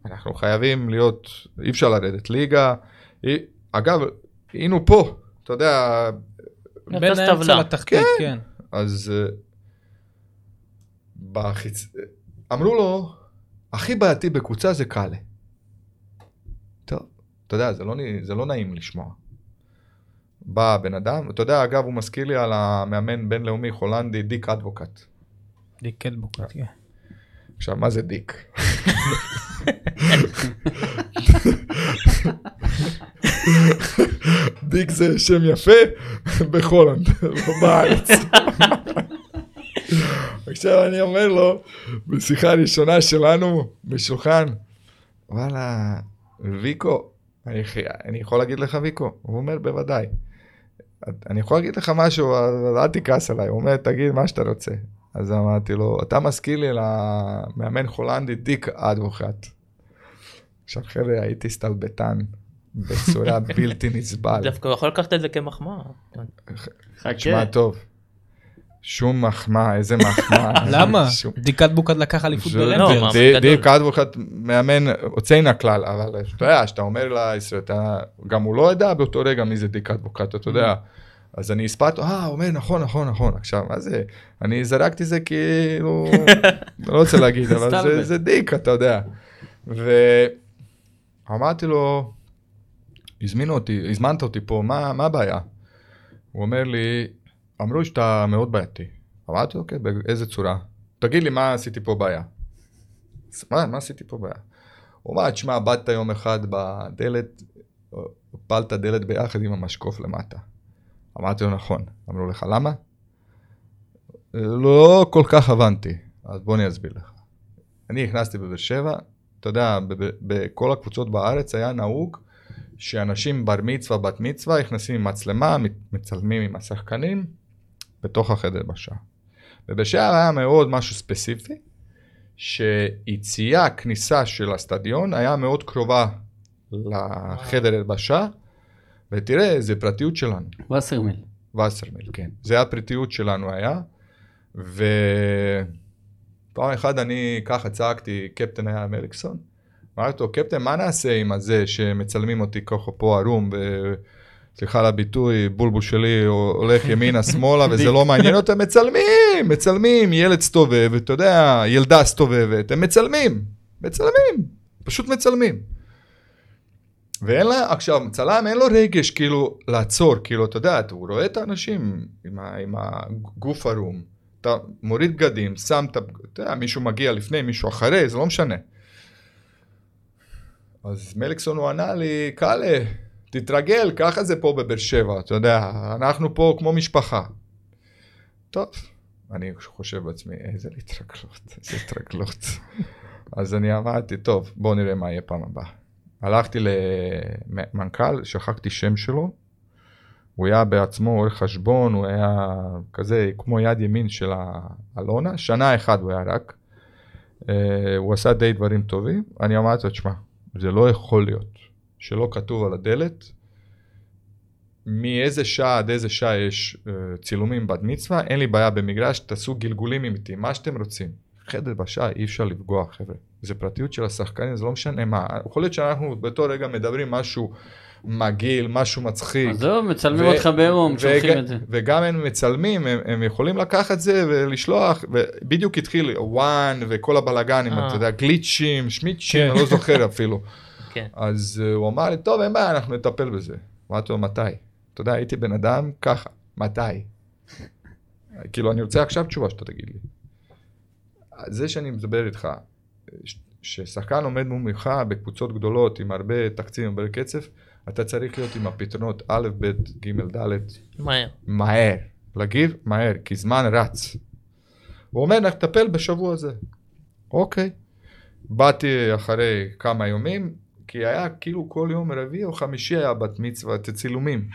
אנחנו חייבים להיות, אי אפשר לרדת ליגה. אי- אגב, היינו פה, אתה יודע, בין האמצע. לתחתית, כן. אז אה, בחיצ... אמרו לו, הכי בעייתי בקבוצה זה קאלה. טוב, אתה יודע, זה לא, זה לא נעים לשמוע. בא בן אדם, אתה יודע, אגב, הוא מזכיר לי על המאמן בינלאומי הולנדי, דיק אדבוקט. דיק אדבוקט, כן. עכשיו, מה זה דיק? דיק זה שם יפה בהולנד, לא בארץ. עכשיו אני אומר לו, בשיחה הראשונה שלנו בשולחן, וואלה, ויקו, אני, אני יכול להגיד לך ויקו? הוא אומר, בוודאי. אני יכול להגיד לך משהו, אל תכעס עליי. הוא אומר, תגיד מה שאתה רוצה. אז אמרתי לו, אתה מזכיר לי למאמן הולנדי דיק אדבוכט. עכשיו חבר'ה, הייתי סטלבטן בצורה בלתי נסבל. דווקא הוא יכול לקחת את זה כמחמאה. חכה. תשמע טוב, שום מחמאה, איזה מחמאה. למה? שום- דיק אדבוקט לקח אליפות לא, ברנג'רס. מה- די- גדול. דיק אדבוקט מאמן יוצא מן הכלל, אבל אתה יודע, שאתה אומר לישראל, אתה- גם הוא לא ידע באותו רגע מי זה דיק אדבוקט, אתה יודע. אז אני הספרתי, אה, הוא אומר, נכון, נכון, נכון. עכשיו, מה זה? אני זרקתי זה כאילו, לא רוצה להגיד, אבל זה- דיק, אתה יודע. ואמרתי לו, הזמינו אותי, הזמנת אותי פה, מה מה הבעיה? הוא אומר לי, אמרו שאתה מאוד בעייתי. אמרתי, אוקיי, באיזה צורה? תגיד לי מה עשיתי פה בעיה. מה, מה עשיתי פה בעיה? הוא אמר, תשמע, באת יום אחד בדלת, הפלת דלת ביחד עם המשקוף למטה. אמרתי לו, נכון. אמרו לך, למה? לא כל כך הבנתי, אז בוא אני אסביר לך. אני נכנסתי בבאר שבע, אתה יודע, בכל הקבוצות בארץ היה נהוג שאנשים בר מצווה, בת מצווה, נכנסים עם מצלמה, מצלמים עם השחקנים בתוך החדר. בבאר שבע היה מאוד משהו ספציפי, שיציאה, כניסה של הסטדיון היה מאוד קרובה לחדר הלבשה, ותראה, זה פרטיות שלנו. וסרמיל. וסרמיל, כן. זה הפרטיות שלנו היה, ופעם אחת אני ככה צעקתי, קפטן היה מליקסון, אמרתי לו, קפטן, מה נעשה עם הזה שמצלמים אותי ככה פה ערום, ו... סליחה על הביטוי, בולבול שלי הולך ימינה שמאלה וזה לא מעניין אותם, מצלמים, מצלמים, ילד סתובב, אתה יודע, ילדה סתובבת, הם מצלמים, מצלמים, פשוט מצלמים. ואין לה, עכשיו, צלם אין לו רגש כאילו לעצור, כאילו, אתה יודע, הוא רואה את האנשים עם, ה, עם הגוף ערום, אתה מוריד בגדים, שם את, אתה יודע, מישהו מגיע לפני, מישהו אחרי, זה לא משנה. אז מליקסון הוא ענה לי, קאלה, תתרגל, ככה זה פה בבאר שבע, אתה יודע, אנחנו פה כמו משפחה. טוב, אני חושב בעצמי, איזה התרגלות, איזה התרגלות. אז אני אמרתי, טוב, בואו נראה מה יהיה פעם הבאה. הלכתי למנכ"ל, שכחתי שם שלו, הוא היה בעצמו עורך חשבון, הוא היה כזה כמו יד ימין של האלונה, שנה אחת הוא היה רק. אה, הוא עשה די דברים טובים, אני אמרתי לו, תשמע, זה לא יכול להיות שלא כתוב על הדלת מאיזה שעה עד איזה שעה יש אה, צילומים בת מצווה, אין לי בעיה במגרש, תעשו גלגולים איתי, מה שאתם רוצים. חדר בשעה אי אפשר לפגוע חבר'ה, זה פרטיות של השחקנים, זה לא משנה מה, יכול להיות שאנחנו באותו רגע מדברים משהו מגעיל, משהו מצחיק. עזוב, מצלמים ו- אותך בעירום, שולחים את זה. וגם הם מצלמים, הם, הם יכולים לקחת את זה ולשלוח, ובדיוק התחיל וואן וכל הבלאגנים, אה. אתה יודע, גליצ'ים, שמיצ'ים, כן. אני לא זוכר אפילו. כן. אז uh, הוא אמר לי, טוב, אין בעיה, אנחנו נטפל בזה. אמרתי לו, מתי? אתה יודע, הייתי בן אדם ככה, מתי? כאילו, אני רוצה עכשיו תשובה שאתה תגיד לי. זה שאני מדבר איתך, ששחקן עומד מולך בקבוצות גדולות עם הרבה תקציב, הרבה קצב, אתה צריך להיות עם הפתרונות א', ב', ג', ד', מהר. מהר. להגיב מהר, כי זמן רץ. הוא אומר, נטפל בשבוע הזה. אוקיי. באתי אחרי כמה ימים, כי היה כאילו כל יום רביעי או חמישי היה בת מצווה, את הצילומים.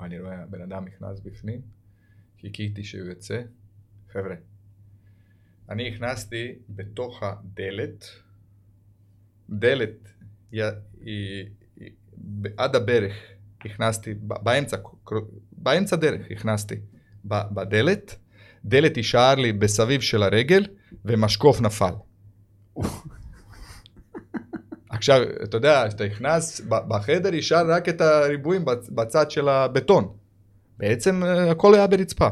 אני רואה, הבן אדם נכנס בפנים, חיכיתי שהוא יוצא. חבר'ה, אני נכנסתי בתוך הדלת, דלת, היא, היא, היא, עד הברך, נכנסתי, באמצע, באמצע דרך נכנסתי בדלת, דלת יישאר לי בסביב של הרגל, ומשקוף נפל. עכשיו, אתה יודע, כשאתה נכנס, בחדר יישאר רק את הריבועים בצ- בצד של הבטון. בעצם אה, הכל היה ברצפה.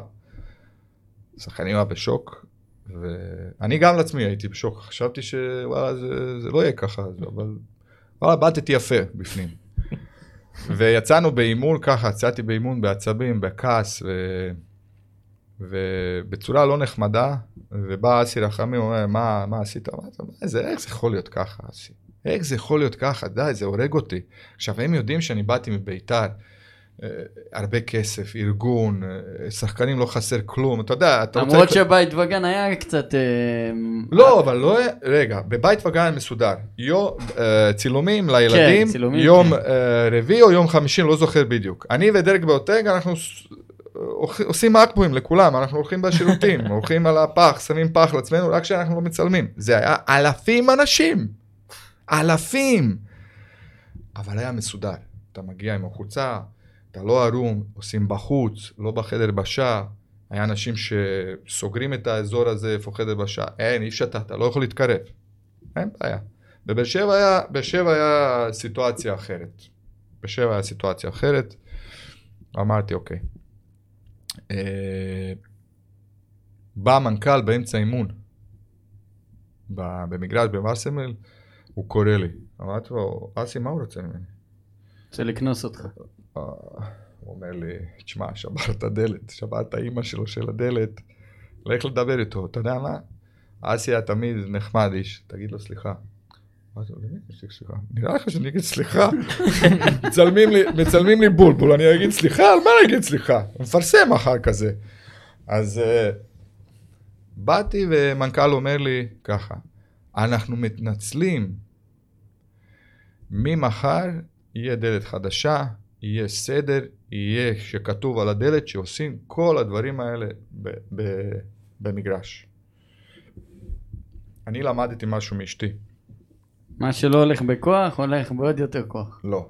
השחקנים היה בשוק, ואני גם לעצמי הייתי בשוק, חשבתי שוואלה זה, זה לא יהיה ככה, אבל וואלה באתי יפה בפנים. ויצאנו באימון ככה, יצאתי באימון בעצבים, בכעס, ו... ובצורה לא נחמדה, ובא אסי רחמים, אומר, מה, מה עשית? "מה איך זה יכול להיות ככה, אסי? איך זה יכול להיות ככה? די, זה הורג אותי. עכשיו, הם יודעים שאני באתי מביתר, אה, הרבה כסף, ארגון, אה, שחקנים לא חסר כלום, אתה יודע, אתה רוצה... למרות שבית וגן היה קצת... אה, לא, אבל לא, רגע, בבית וגן מסודר. יום, צילומים לילדים, כן, צילומים, יום כן. רביעי או יום חמישי, לא זוכר בדיוק. אני ודרק באותג, אנחנו עושים אקבואים לכולם, אנחנו הולכים בשירותים, הולכים על הפח, שמים פח לעצמנו, רק כשאנחנו לא מצלמים. זה היה אלפים אנשים, אלפים. אבל היה מסודר. אתה מגיע עם החולצה, אתה לא ערום, עושים בחוץ, לא בחדר בשעה. היה אנשים שסוגרים את האזור הזה, איפה חדר בשעה. אין, אי אפשר, אתה, לא יכול להתקרב. אין בעיה. בבאר שבע היה, באר שבע היה סיטואציה אחרת. באר שבע היה סיטואציה אחרת. אמרתי, אוקיי. אה, בא המנכ"ל באמצע אימון. במגרש במרסמל, הוא קורא לי. אמרתי לו, אסי, מה הוא רוצה ממני? רוצה לקנוס אותך. אה, הוא אומר לי, תשמע, שברת דלת, שברת אימא שלו של הדלת, לך לדבר איתו, אתה יודע מה? אסי היה תמיד נחמד איש, תגיד לו סליחה. אמרתי לו, למי יש לי סליחה? נראה לך שאני אגיד סליחה? מצלמים לי, בולבול, אני אגיד סליחה? על מה אני אגיד סליחה? מפרסם אחר כזה. אז אה, באתי ומנכ"ל אומר לי ככה, אנחנו מתנצלים, ממחר יהיה דלת חדשה, יהיה סדר, יהיה שכתוב על הדלת שעושים כל הדברים האלה ב- ב- במגרש. אני למדתי משהו מאשתי. מה שלא הולך בכוח, הולך בעוד יותר כוח. לא.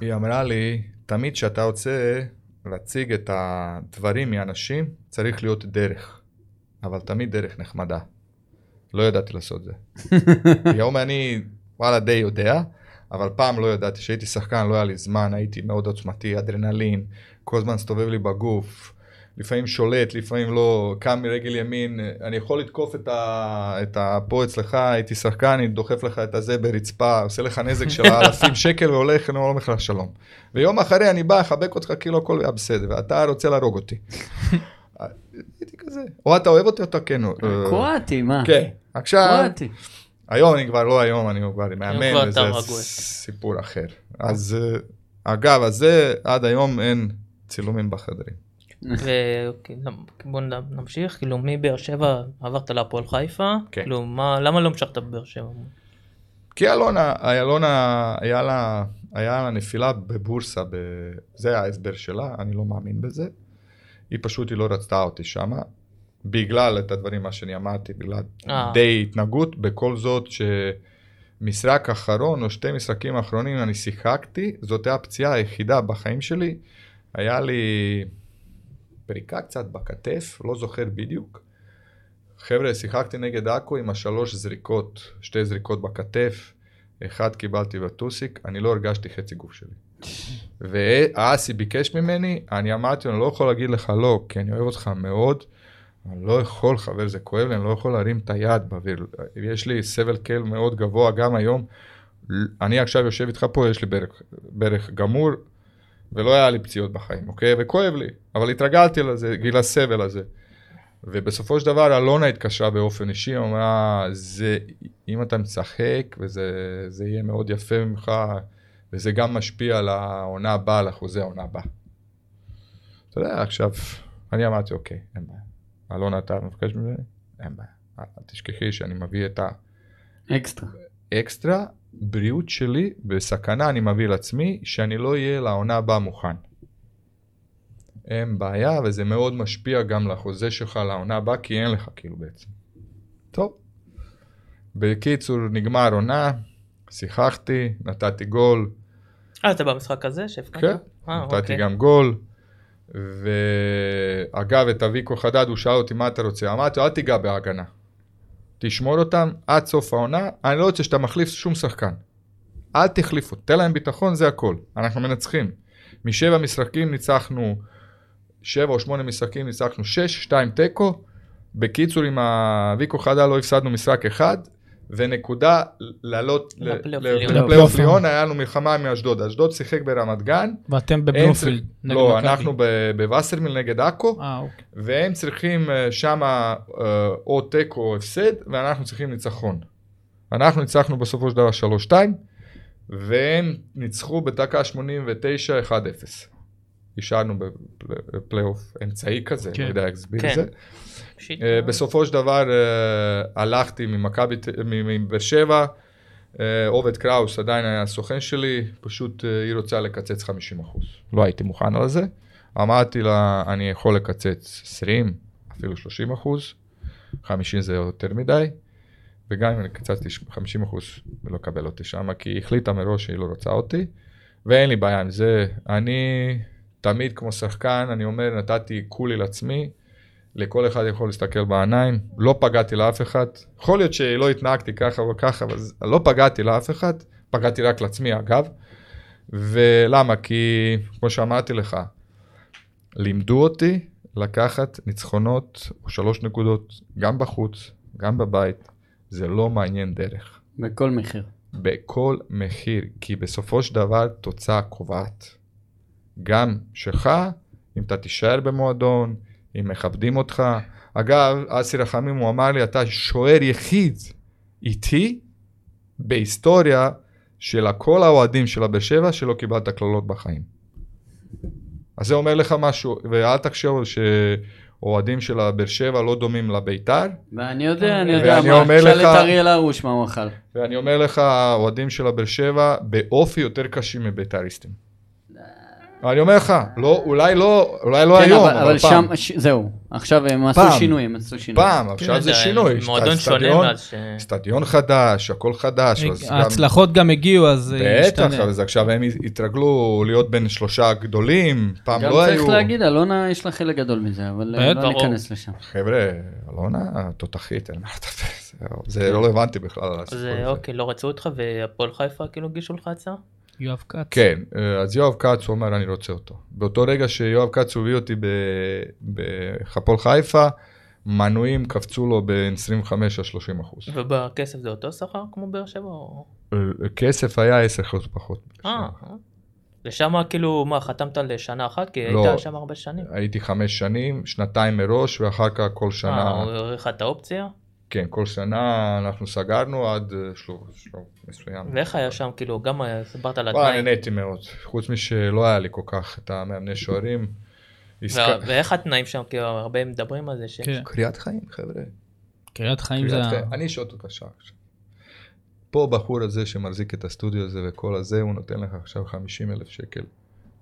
היא אמרה לי, תמיד כשאתה רוצה להציג את הדברים מאנשים, צריך להיות דרך. אבל תמיד דרך נחמדה. לא ידעתי לעשות זה. היום אני, וואלה, די יודע, אבל פעם לא ידעתי. כשהייתי שחקן לא היה לי זמן, הייתי מאוד עוצמתי, אדרנלין, כל הזמן הסתובב לי בגוף. לפעמים שולט, לפעמים לא, קם מרגל ימין, אני יכול לתקוף את, ה, את ה... פה אצלך, הייתי שחקן, אני דוחף לך את הזה ברצפה, עושה לך נזק של אלפים שקל והולך, אני אומר לך שלום. ויום אחרי אני בא, אחבק אותך כאילו הכל היה בסדר, ואתה רוצה להרוג אותי. הייתי כזה, או אתה אוהב אותי או אתה כן. קרואטי, מה? כן, עכשיו, קרואטי. היום אני כבר לא היום, אני כבר מאמן, וזה. סיפור אחר. אז אה, אגב, אז זה עד היום אין צילומים בחדרים. ובוא נמשיך, כאילו מבאר שבע עברת להפועל חיפה, כן. כאילו מה, למה לא המשכת בבאר שבע? כי אלונה, אלונה, היה לה, היה לה נפילה בבורסה, ב... זה ההסבר שלה, אני לא מאמין בזה. היא פשוט, היא לא רצתה אותי שמה, בגלל את הדברים, מה שאני אמרתי, בגלל אה. די התנהגות, בכל זאת שמשחק אחרון או שתי משחקים אחרונים אני שיחקתי, זאת הייתה הפציעה היחידה בחיים שלי, היה לי פריקה קצת בכתף, לא זוכר בדיוק. חבר'ה, שיחקתי נגד עכו עם השלוש זריקות, שתי זריקות בכתף. אחד קיבלתי בטוסיק, אני לא הרגשתי חצי גוף שלי. ואסי ביקש ממני, אני אמרתי לו, אני לא יכול להגיד לך לא, כי אני אוהב אותך מאוד, אני לא יכול, חבר, זה כואב לי, אני לא יכול להרים את היד באוויר. יש לי סבל קל מאוד גבוה גם היום. אני עכשיו יושב איתך פה, יש לי ברך, ברך גמור, ולא היה לי פציעות בחיים, אוקיי? וכואב לי, אבל התרגלתי לזה, גיל הסבל הזה. ובסופו של דבר אלונה התקשרה באופן אישי, אמרה, זה, אם אתה משחק, וזה זה יהיה מאוד יפה ממך, וזה גם משפיע על העונה הבאה, על אחוזי העונה הבאה. אתה יודע, עכשיו, אני אמרתי, אוקיי, אין בעיה. אלונה, אתה מבקש ממני? אין בעיה. אל תשכחי שאני מביא את אקסטרה. האקסטרה, בריאות שלי בסכנה אני מביא לעצמי, שאני לא אהיה לעונה הבאה מוכן. אין בעיה, וזה מאוד משפיע גם לחוזה שלך לעונה הבאה, כי אין לך כאילו בעצם. טוב. בקיצור, נגמר עונה, שיחקתי, נתתי גול, אה, אתה במשחק הזה שהפקדת? כן, אה, נתתי אוקיי. גם גול. ואגב, את אביקו חדד, הוא שאל אותי מה אתה רוצה, אמרתי לו, אל תיגע בהגנה. תשמור אותם עד סוף העונה, אני לא רוצה שאתה מחליף שום שחקן. אל תחליפו, תן להם ביטחון, זה הכל. אנחנו מנצחים. משבע משחקים ניצחנו, שבע או שמונה משחקים ניצחנו שש, שתיים תיקו. בקיצור, עם אביקו חדד לא הפסדנו משחק אחד, ונקודה לעלות לפלייאוף ל- עליון. לפלייאוף עליון, היה לנו מלחמה מאשדוד. אשדוד שיחק ברמת גן, ואתם בבלומפילד. לא. אנחנו ב- בווסרמיל נגד עכו, אה, אוקיי. והם צריכים שם או תיקו או הפסד, ואנחנו צריכים ניצחון. אנחנו ניצחנו בסופו של דבר 3-2, והם ניצחו בדקה 89 1-0. השארנו בפלייאוף אמצעי כזה, כן. לא יודע איך להסביר כן. את זה. שיט. אה, בסופו של דבר אה, הלכתי ממכבי, מבאר שבע, אה, עובד קראוס עדיין היה הסוכן שלי, פשוט היא רוצה לקצץ 50 אחוז. לא הייתי מוכן על זה. אמרתי לה, אני יכול לקצץ 20, אפילו 30 אחוז, 50 זה יותר מדי, וגם אם אני קצצתי 50 אחוז, לא לקבל אותי שם, כי היא החליטה מראש שהיא לא רוצה אותי, ואין לי בעיה עם זה. אני תמיד כמו שחקן, אני אומר, נתתי כולי לעצמי, לכל אחד יכול להסתכל בעיניים, לא פגעתי לאף אחד. יכול להיות שלא התנהגתי ככה או ככה, אבל לא פגעתי לאף אחד, פגעתי רק לעצמי אגב. ולמה? כי כמו שאמרתי לך, לימדו אותי לקחת ניצחונות או שלוש נקודות, גם בחוץ, גם בבית, זה לא מעניין דרך. בכל מחיר. בכל מחיר, כי בסופו של דבר תוצאה קובעת. גם שלך, אם אתה תישאר במועדון, אם מכבדים אותך. אגב, אסי רחמים, הוא אמר לי, אתה שוער יחיד איתי בהיסטוריה של כל האוהדים של הבאר שבע שלא קיבלת קללות בחיים. אז זה אומר לך משהו, ואל תחשוב שאוהדים של הבאר שבע לא דומים לביתר, ואני יודע, אני יודע ואני מה. אומר תשאל לך- את אריאל הרוש מה הוא אכל. ואני אומר לך, האוהדים של הבאר שבע באופי יותר קשים מבית"ריסטים. אני אומר לך, לא, אולי לא, אולי לא כן, היום, אבל- אבל, פעם. שם, ש- זהו. עכשיו הם עשו פעם. שינוי, הם עשו שינוי. פעם, עכשיו כן, זה שינוי. יש מועדון שונה מאז ש... אצטדיון חדש, הכל חדש. אז גם- ההצלחות גם הגיעו, אז אה, בטח, השתנה. אז עכשיו הם התרגלו להיות בין שלושה גדולים, פעם גם לא צריך היו. להגיד, אלונה יש לה חלק גדול מזה, אבל אה, בטח. לא ניכנס לשם. חבר'ה, אלונה תותחית, אין מה לדבר, זהו, זה לא רלוונטי בכלל. אז הזה. אוקיי, לא רצו אותך והפועל חיפה כאילו הגישו לך הצעה? יואב כץ. כן, אה, אז יואב כץ הוא אומר אני רוצה אותו. באותו רגע שיואב כץ הביא אותי ב- בחפול חיפה, מנויים קפצו לו בין 25 ל 30 אחוז. ובכסף זה אותו שכר כמו באר שבע? או- אה, כסף היה 10 אחוז פחות. אה, אה. ושם כאילו, מה, חתמת לשנה אחת? כי לא. היית שם הרבה שנים. הייתי חמש שנים, שנתיים מראש, ואחר כך כל אה, שנה, הוא האריך לך את האופציה? כן, כל שנה אנחנו סגרנו עד אה, שלב שלב מסוים. ואיך היה שם, כאילו, גם אה, הסברת על וואי, התנאים. נהניתי מאוד, חוץ משלא היה לי כל כך את המאמני שוערים. ואיך התנאים שם, כאילו, הרבה מדברים על זה, ש... כן. קריאת חיים, חבר'ה. קריית חיים זה... קריאת. אני אשאל אותך עכשיו. פה בחור הזה שמחזיק את הסטודיו הזה וכל הזה, הוא נותן לך עכשיו 50 אלף שקל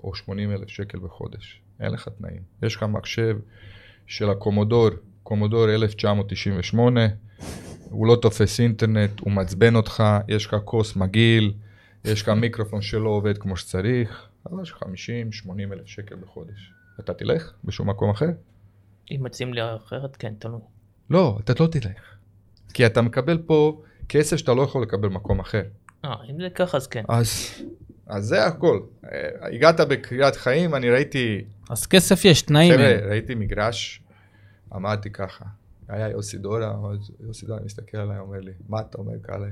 או 80 אלף שקל בחודש. אין לך תנאים. יש לך מחשב של הקומודור, קומודור 1998, הוא לא תופס אינטרנט, הוא מעצבן אותך, יש לך כוס מגעיל, יש לך מיקרופון שלא עובד כמו שצריך, אבל יש לך 50-80 אלף שקל בחודש. אתה תלך בשום מקום אחר? אם מציעים לי אחרת, כן, תלוי. לא, אתה לא תלך. כי אתה מקבל פה כסף שאתה לא יכול לקבל במקום אחר. אה, אם זה ככה אז כן. אז, אז זה הכל. אה, הגעת בקריית חיים, אני ראיתי, אז כסף יש, תנאים חבר'ה. ראיתי מגרש, אמרתי ככה, היה יוסי דורה, אז יוסי דורה מסתכל עליי, אומר לי, מה אתה אומר כאלה?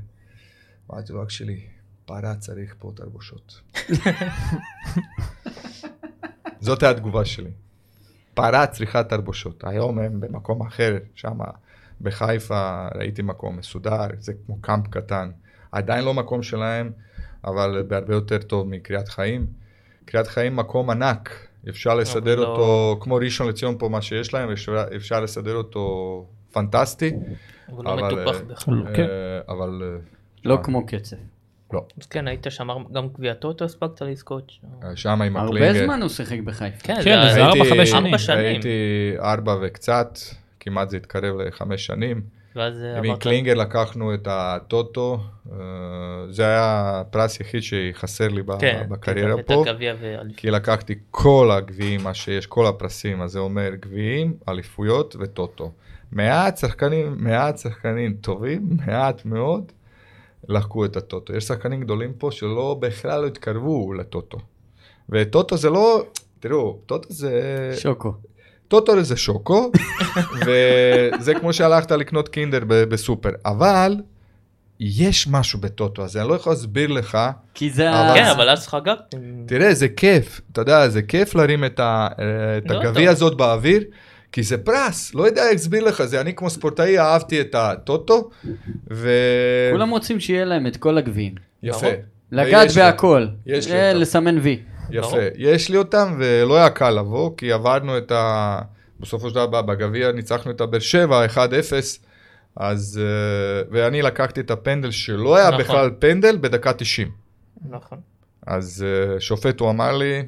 אמרתי לו, אח שלי, פרה צריך פה תרבושות. זאת התגובה שלי. פרה צריכה תרבושות. היום הם במקום אחר, שם בחיפה ראיתי מקום מסודר, זה כמו קאמפ קטן. עדיין לא מקום שלהם, אבל בהרבה יותר טוב מקריית חיים. קריית חיים מקום ענק, אפשר לסדר לא- אותו, כמו ראשון לציון פה מה שיש להם, אפשר, אפשר לסדר אותו פנטסטי. הוא לא אבל, מטופח אה, בכלל. כן. אה, אבל אה, לא כמו קצב. לא, אז כן, היית שם גם גביע טוטו הספקת לזכות. שם. עם הרבה הקלינגר. זמן הוא שיחק בחיפה. כן, כן, זה ארבע, חמש שנים. הייתי ארבע וקצת, כמעט זה התקרב לחמש שנים. ואז עברת... קלינגר לקחנו את הטוטו, אה, זה היה הפרס יחיד שחסר לי ב- כן, בקריירה פה. כי לקחתי כל הגביעים, מה שיש, כל הפרסים, אז זה אומר גביעים, אליפויות וטוטו. מעט שחקנים, מעט שחקנים טובים, מעט מאוד, לחקו את הטוטו. יש שחקנים גדולים פה שלא בכלל לא התקרבו לטוטו. וטוטו זה לא, תראו, טוטו זה... שוקו. טוטו זה שוקו, וזה כמו שהלכת לקנות קינדר ב- בסופר, אבל יש משהו בטוטו הזה, אני לא יכול להסביר לך, כי זה אבל-. כן, אבל אז חגגתם. תראה, זה כיף, אתה יודע, זה כיף להרים את, ה, את לא הגביע. הזאת באוויר, כי זה פרס, לא יודע להסביר לך, זה אני כמו ספורטאי אהבתי את הטוטו, ו... כולם רוצים שיהיה להם את כל הגביעים. יפה. לגעת בהכל. יש לי אה. לסמן וי. יפה. יש לי אותם ולא היה קל לבוא, כי עברנו את ה... בסופו של דבר בגביע ניצחנו את הבאר שבע 1-0, אז... אה, ואני לקחתי את הפנדל שלא היה נכון. בכלל פנדל בדקה 90. נכון. אז אה, שופט הוא אמר לי,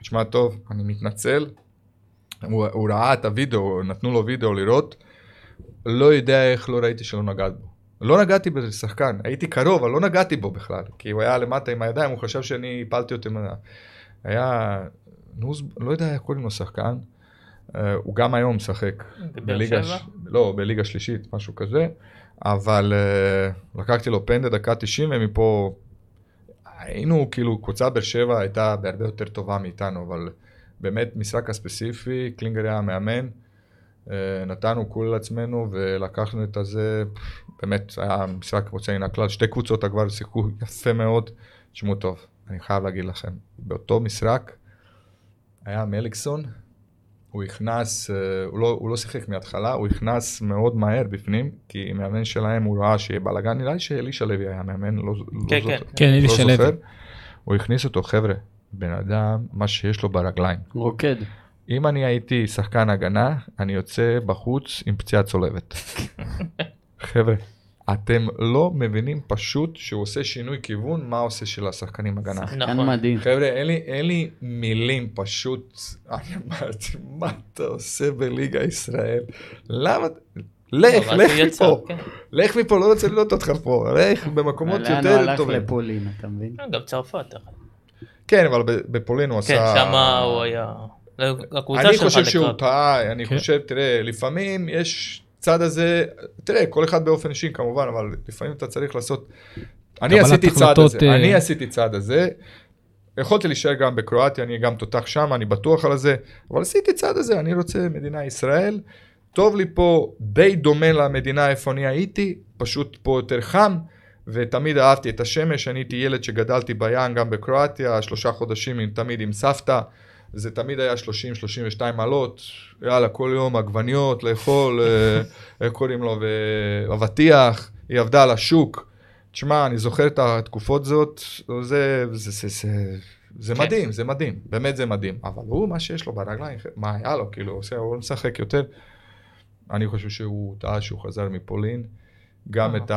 תשמע טוב, אני מתנצל, הוא, הוא ראה את הוידאו, נתנו לו וידאו לראות, לא יודע איך לא ראיתי שלא נגעת בו. לא נגעתי בשחקן, הייתי קרוב, אבל לא נגעתי בו בכלל, כי הוא היה למטה עם הידיים, הוא חשב שאני הפלתי אותו. מה- היה נוז, לא יודע איך קוראים לו שחקן, אה, הוא גם היום משחק. בליגה שבע? לא, בליגה שלישית, משהו כזה, אבל uh, לקחתי לו פנדל דקה 90 ומפה היינו כאילו, קבוצה באר שבע הייתה בהרבה יותר טובה מאיתנו, אבל באמת משחק הספציפי, קלינגר היה המאמן, uh, נתנו כול לעצמנו ולקחנו את הזה, באמת היה משחק קבוצה מן הכלל, שתי קבוצות כבר שיחקו יפה מאוד, תשמעו טוב, אני חייב להגיד לכם, באותו משחק היה מליקסון, הוא נכנס, אה, הוא לא, הוא לא שיחק מההתחלה, הוא נכנס מאוד מהר בפנים, כי מאמן שלהם הוא ראה שיהיה בלאגן, נראה לי שאלישע לוי היה מאמן, לא, לא כן, זוכר. כן. כן, לא אלישע לוי. זוכר. הוא הכניס אותו, חבר'ה, בן אדם, מה שיש לו ברגליים. רוקד. אם אני הייתי שחקן הגנה, אני יוצא בחוץ עם פציעה צולבת. חבר'ה, אתם לא מבינים פשוט שהוא עושה שינוי כיוון, מה עושה של השחקנים הגנה. שחקן נכון. מדהים. חבר'ה, אין לי, אין לי מילים פשוט, אני אמרתי, מה אתה עושה בליגה ישראל? למה? לך, אבל לך מפה. כן. לך מפה, לא רוצה לראות אותך פה. לך במקומות לאן הוא יותר הלך טובים. לפולין, אתה מבין? כן, גם צרפת. כן, אבל בפולין הוא כן, עשה... שם הוא היה... אני חושב שהוא. טעה, אני כן. חושב, תראה, לפעמים יש צד הזה, תראה, כל אחד באופן אישי כמובן, אבל לפעמים אתה צריך לעשות... אני עשיתי צעד הזה, אה, אני עשיתי צעד הזה. יכולתי להישאר גם בקרואטיה, אני גם תותח שם, אני בטוח על זה, אבל עשיתי צעד הזה, אני רוצה מדינה ישראל. טוב לי פה, די דומה למדינה איפה אני הייתי, פשוט פה יותר חם, ותמיד אהבתי את השמש, אני הייתי ילד שגדלתי בים גם בקרואטיה, שלושה חודשים עם, תמיד עם סבתא, זה תמיד היה 30-32 מעלות, יאללה, כל יום עגבניות, לאכול, אה, איך קוראים לו, ואבטיח, היא עבדה על השוק. תשמע, אני זוכר את התקופות זאת, זה, זה, זה, זה, זה כן. מדהים, זה מדהים, באמת זה מדהים. אבל הוא, מה שיש לו ברגליים, מה היה לו, כאילו, הוא עושה, הוא משחק יותר. אני חושב שהוא טעה שהוא חזר מפולין. גם. את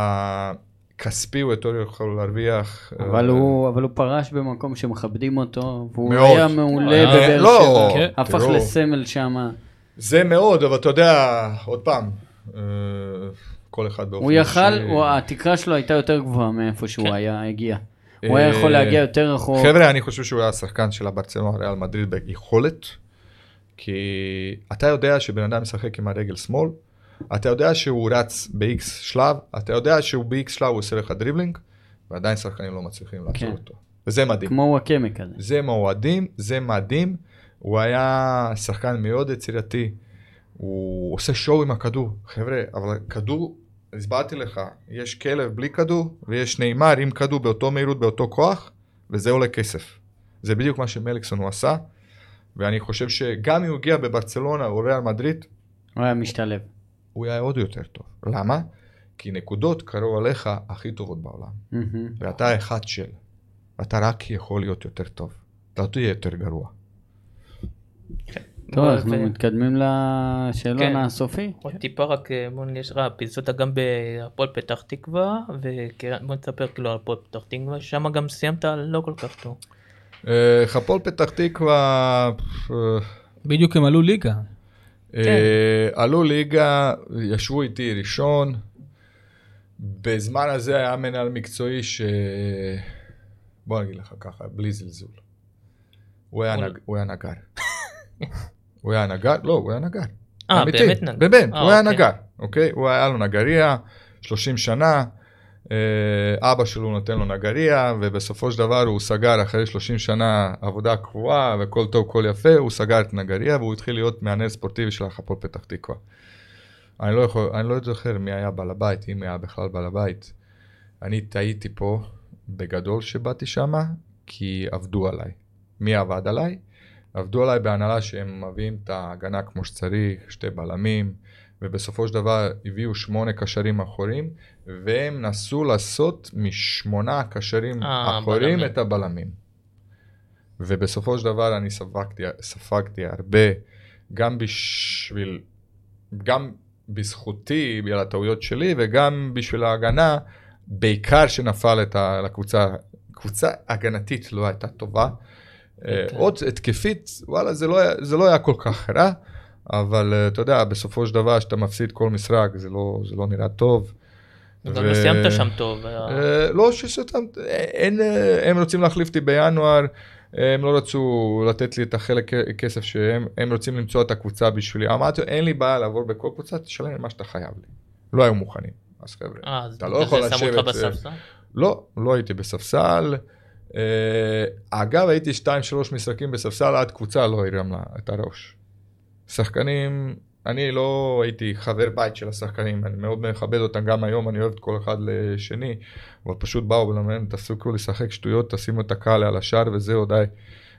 הכספי הוא יותר יכול להרוויח. אבל אה, הוא אבל הוא פרש במקום שמכבדים אותו, והוא מאוד. היה מעולה אה, בבאר לא, שבע. כן. הפך תראו. לסמל שם. זה מאוד, אבל אתה יודע, עוד פעם, אה, כל אחד באופן הוא יכל, אישי- הוא- התקרה שלו הייתה יותר גבוהה מאיפה שהוא כן. היה, הגיע. הוא היה יכול אה, להגיע יותר רחוק. חבר'ה, אני חושב שהוא היה השחקן של הברצלונה ריאל מדריד ביכולת, כי אתה יודע שבן אדם משחק עם הרגל שמאל, אתה יודע שהוא רץ ב-X שלב, אתה יודע שהוא ב-X שלב הוא עושה לך דריבלינג, ועדיין שחקנים לא מצליחים לעצור כן. אותו. וזה מדהים. כמו וואקמה כזה. זה מדהים, זה מדהים. הוא היה שחקן מאוד יצירתי. הוא עושה שואו עם הכדור. חבר'ה, אבל כדור, הסברתי לך, יש כלב בלי כדור, ויש נמר עם כדור באותו מהירות, באותו כוח, וזה עולה כסף. זה בדיוק מה שמליקסון הוא עשה, ואני חושב שגם אם הוא הגיע בברצלונה או ריאל מדריד, הוא היה משתלב. הוא היה עוד יותר טוב. למה? כי נקודות קרו עליך הכי טובות בעולם. מהמם. ואתה אחד של. ואתה רק יכול להיות יותר טוב. אתה תהיה יותר גרוע. טוב, אבל- אנחנו מתקדמים לשאלון כן. הסופי. עוד טיפה רק, אה, בוא יש לך אפיזודה גם בהפועל פתח תקווה, ובוא נספר כאילו על הפועל פתח תקווה, שם גם סיימת לא כל כך טוב. אה, הפועל פתח תקווה, אה, בדיוק הם עלו ליגה. אה, עלו ליגה, ישבו איתי ראשון. בזמן הזה היה מנהל מקצועי ש... בוא נגיד לך ככה, בלי זלזול. הוא היה, הוא- נג... הוא היה נגר. הוא היה נגר? לא, הוא היה נגר. אה, באמת נגר. באמת, אה, הוא היה אוקיי. נגר, אוקיי? הוא היה לו נגריה, 30 שנה, אבא שלו נותן לו נגריה, ובסופו של דבר הוא סגר אחרי 30 שנה עבודה קבועה, וכל טוב, כל יפה, הוא סגר את נגריה, והוא התחיל להיות מאמן ספורטיבי של הפועל פתח תקווה. אני לא יכול, אני לא זוכר מי היה בעל הבית, אם היה בכלל בעל הבית. אני טעיתי פה בגדול שבאתי שמה, כי עבדו עליי. מי עבד עליי? עבדו עליי בהנהלה שהם מביאים את ההגנה כמו שצריך, שתי בלמים, ובסופו של דבר הביאו שמונה קשרים אחוריים, והם נסו לעשות משמונה קשרים אה, אחוריים בלמים. את הבלמים. ובסופו של דבר אני ספגתי, ספגתי הרבה, גם בשביל, גם בזכותי, בגלל הטעויות שלי, וגם בשביל ההגנה, בעיקר שנפל את ה, לקבוצה, קבוצה הגנתית לא הייתה טובה. אה, כן. עוד התקפית, וואלה, זה לא, היה- זה לא היה כל כך רע, אבל אה, אתה יודע, בסופו של דבר, כשאתה מפסיד כל משחק, זה לא, זה לא נראה טוב. ו- לא סיימת שם טוב. וה- אה, לא שסתם, אין, אה, הם רוצים להחליף אותי בינואר, הם לא רצו לתת לי את החלק כסף שהם הם רוצים למצוא את הקבוצה בשבילי. אמרתי, אין לי בעיה לעבור בכל קבוצה, תשלם מה שאתה חייב לי. לא היו מוכנים. אז חבר'ה, אה, אז אתה לא יכול זה שמו לשבת, אותך אה, בספסל? לא, לא הייתי בספסל. אה, אגב, הייתי 2-3 משחקים בספסל, עד קבוצה לא הרים לה את הראש. שחקנים, אני לא הייתי חבר בית של השחקנים, אני מאוד מכבד אותם גם היום, אני אוהב את כל אחד לשני, אבל פשוט באו ולמדנו, תפסיקו לשחק שטויות, תשימו את הקהל על השער וזהו, די.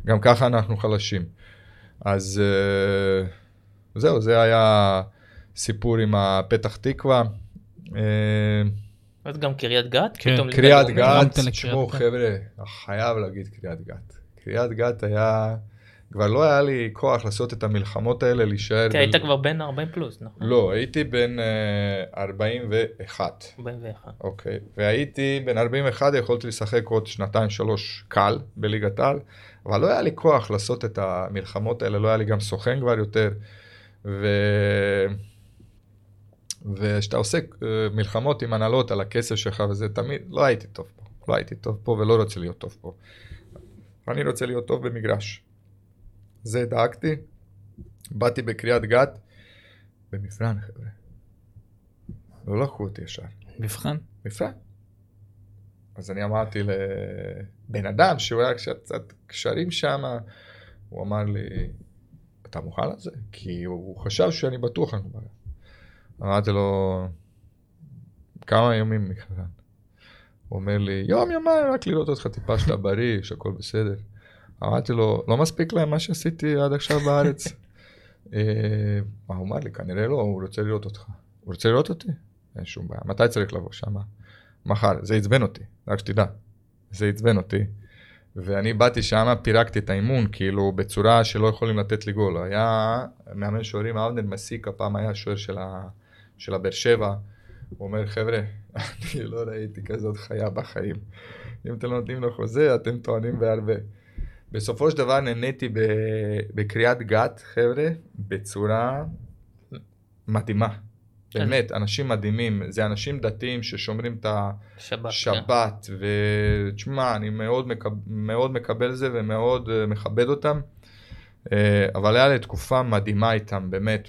גם ככה אנחנו חלשים. אז אה, זהו, זה היה סיפור עם הפתח תקווה. אה, אז גם קריית גת? כן, קריית? גת, תשמעו. חבר'ה, חייב להגיד קריית גת. קריית גת היה, כבר לא היה לי כוח לעשות את המלחמות האלה, להישאר. כן, היית כבר בן 40 פלוס, נכון? לא, הייתי בן אה, 41, 41. אוקיי. והייתי בן 41, יכולתי לשחק עוד שנתיים שלוש קל בליגת העל, אבל לא היה לי כוח לעשות את המלחמות האלה, לא היה לי גם סוכן כבר יותר. ו... וכשאתה עושה אה, מלחמות עם הנהלות על הכסף שלך וזה תמיד, לא הייתי טוב פה. לא הייתי טוב פה ולא רוצה להיות טוב פה. אני רוצה להיות טוב במגרש. זה דאגתי. באתי בקריית גת, במבחן חבר'ה. לא לקחו אותי ישר. מבחן. מבחן. אז אני אמרתי לבן אדם שהוא היה קצת קשרים שם, הוא אמר לי, אתה מוכן לזה? כי הוא חשב שאני בטוח אני בא. אמרתי לו, כמה ימים מבחן? הוא אומר לי, יום יומיים רק לראות אותך טיפה שאתה בריא, שהכל בסדר. אמרתי לו, לא מספיק להם מה שעשיתי עד עכשיו בארץ? אה, הוא אמר לי? כנראה לא, הוא רוצה לראות אותך. הוא רוצה לראות אותי? אין שום בעיה. מתי צריך לבוא שמה? מחר. זה עצבן אותי, רק שתדע. זה עצבן אותי. ואני באתי שמה, פירקתי את האימון, כאילו, בצורה שלא יכולים לתת לי גול. היה מאמן שוערים, אבנר מסיקה, פעם היה שוער של, ה... של הבאר שבע. הוא אומר, חבר'ה, אני לא ראיתי כזאת חיה בחיים. אם אתם לא נותנים לו חוזה, אתם טוענים בהרבה. בסופו של דבר נהניתי. בקריאת גת, חבר'ה, בצורה מדהימה. באמת, אנשים מדהימים. זה אנשים דתיים ששומרים את שבת. השבת, ותשמע, אני מאוד, מקב... מאוד מקבל זה ומאוד uh, מכבד אותם. Uh, אבל היה לי תקופה מדהימה איתם, באמת,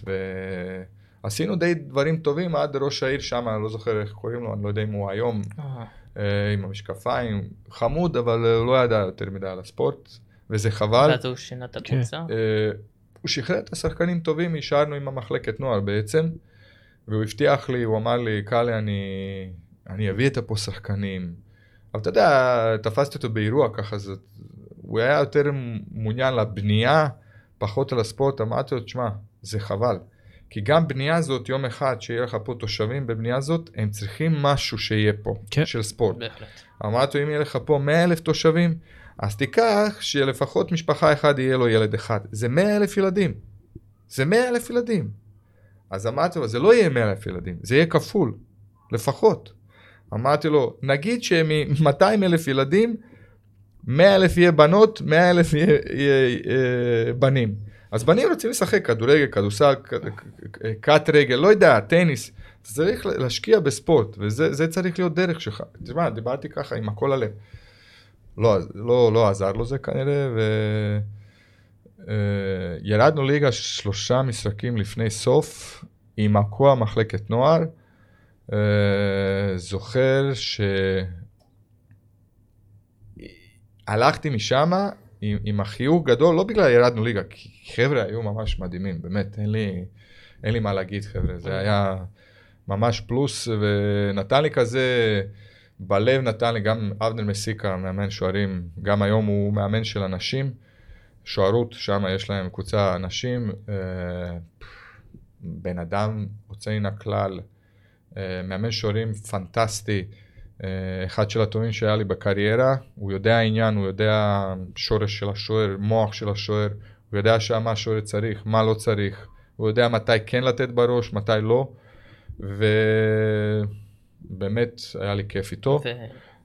עשינו די דברים טובים עד ראש העיר שם, אני לא זוכר איך קוראים לו, אני לא יודע אם הוא היום, אה, אה, עם המשקפיים, חמוד, אבל אה, לא ידע יותר מדי על הספורט, וזה חבל. ואז הוא שינה את הקבוצה. אה, הוא שחרר את השחקנים טובים, נשארנו עם המחלקת נוער בעצם, והוא הבטיח לי, הוא אמר לי, קאלי, אני, אני אביא את הפה שחקנים. אבל אתה יודע, תפסתי אותו באירוע ככה, זה, הוא היה יותר מעוניין לבנייה, פחות על הספורט, אמרתי לו, תשמע, זה חבל. כי גם בנייה זאת, יום אחד שיהיה לך פה תושבים בבנייה זאת, הם צריכים משהו שיהיה פה, כן. של ספורט. בהחלט. אמרתי לו, אם יהיה לך פה 100 אלף תושבים, אז תיקח שלפחות משפחה אחת יהיה לו ילד אחד. זה 100 אלף ילדים. זה 100 אלף ילדים. אז אמרתי לו, זה לא יהיה 100 אלף ילדים, זה יהיה כפול, לפחות. אמרתי לו, נגיד שמ-200 אלף ילדים, 100 אלף יהיה בנות, 100 אלף יהיה, יהיה אה, בנים. אז בנים רוצים לשחק כדורגל, כדורסל, קט רגל, לא יודע, טניס. צריך להשקיע בספורט, וזה זה צריך להיות דרך שלך. תשמע, דיברתי ככה עם הכל הלב. לא, לא, לא עזר לו זה כנראה, ו... אה, ירדנו ליגה שלושה משחקים לפני סוף, עם הקוע מחלקת נוער. אה, זוכר ש... הלכתי משם עם, עם החיוך גדול, לא בגלל ירדנו ליגה, כי חבר'ה היו ממש מדהימים, באמת, אין לי, אין לי מה להגיד חבר'ה, זה היה ממש פלוס, ונתן לי כזה, בלב נתן לי גם אבנר מסיקה, מאמן שוערים, גם היום הוא מאמן של אנשים, שוערות, שם יש להם קבוצה אנשים, אה, בן אדם יוצא מן הכלל, אה, מאמן שוערים פנטסטי, אה, אחד של הטובים שהיה לי בקריירה, הוא יודע העניין, הוא יודע שורש של השוער, מוח של השוער, הוא יודע שמה השוער צריך, מה לא צריך, הוא יודע מתי כן לתת בראש, מתי לא, ובאמת היה לי כיף איתו.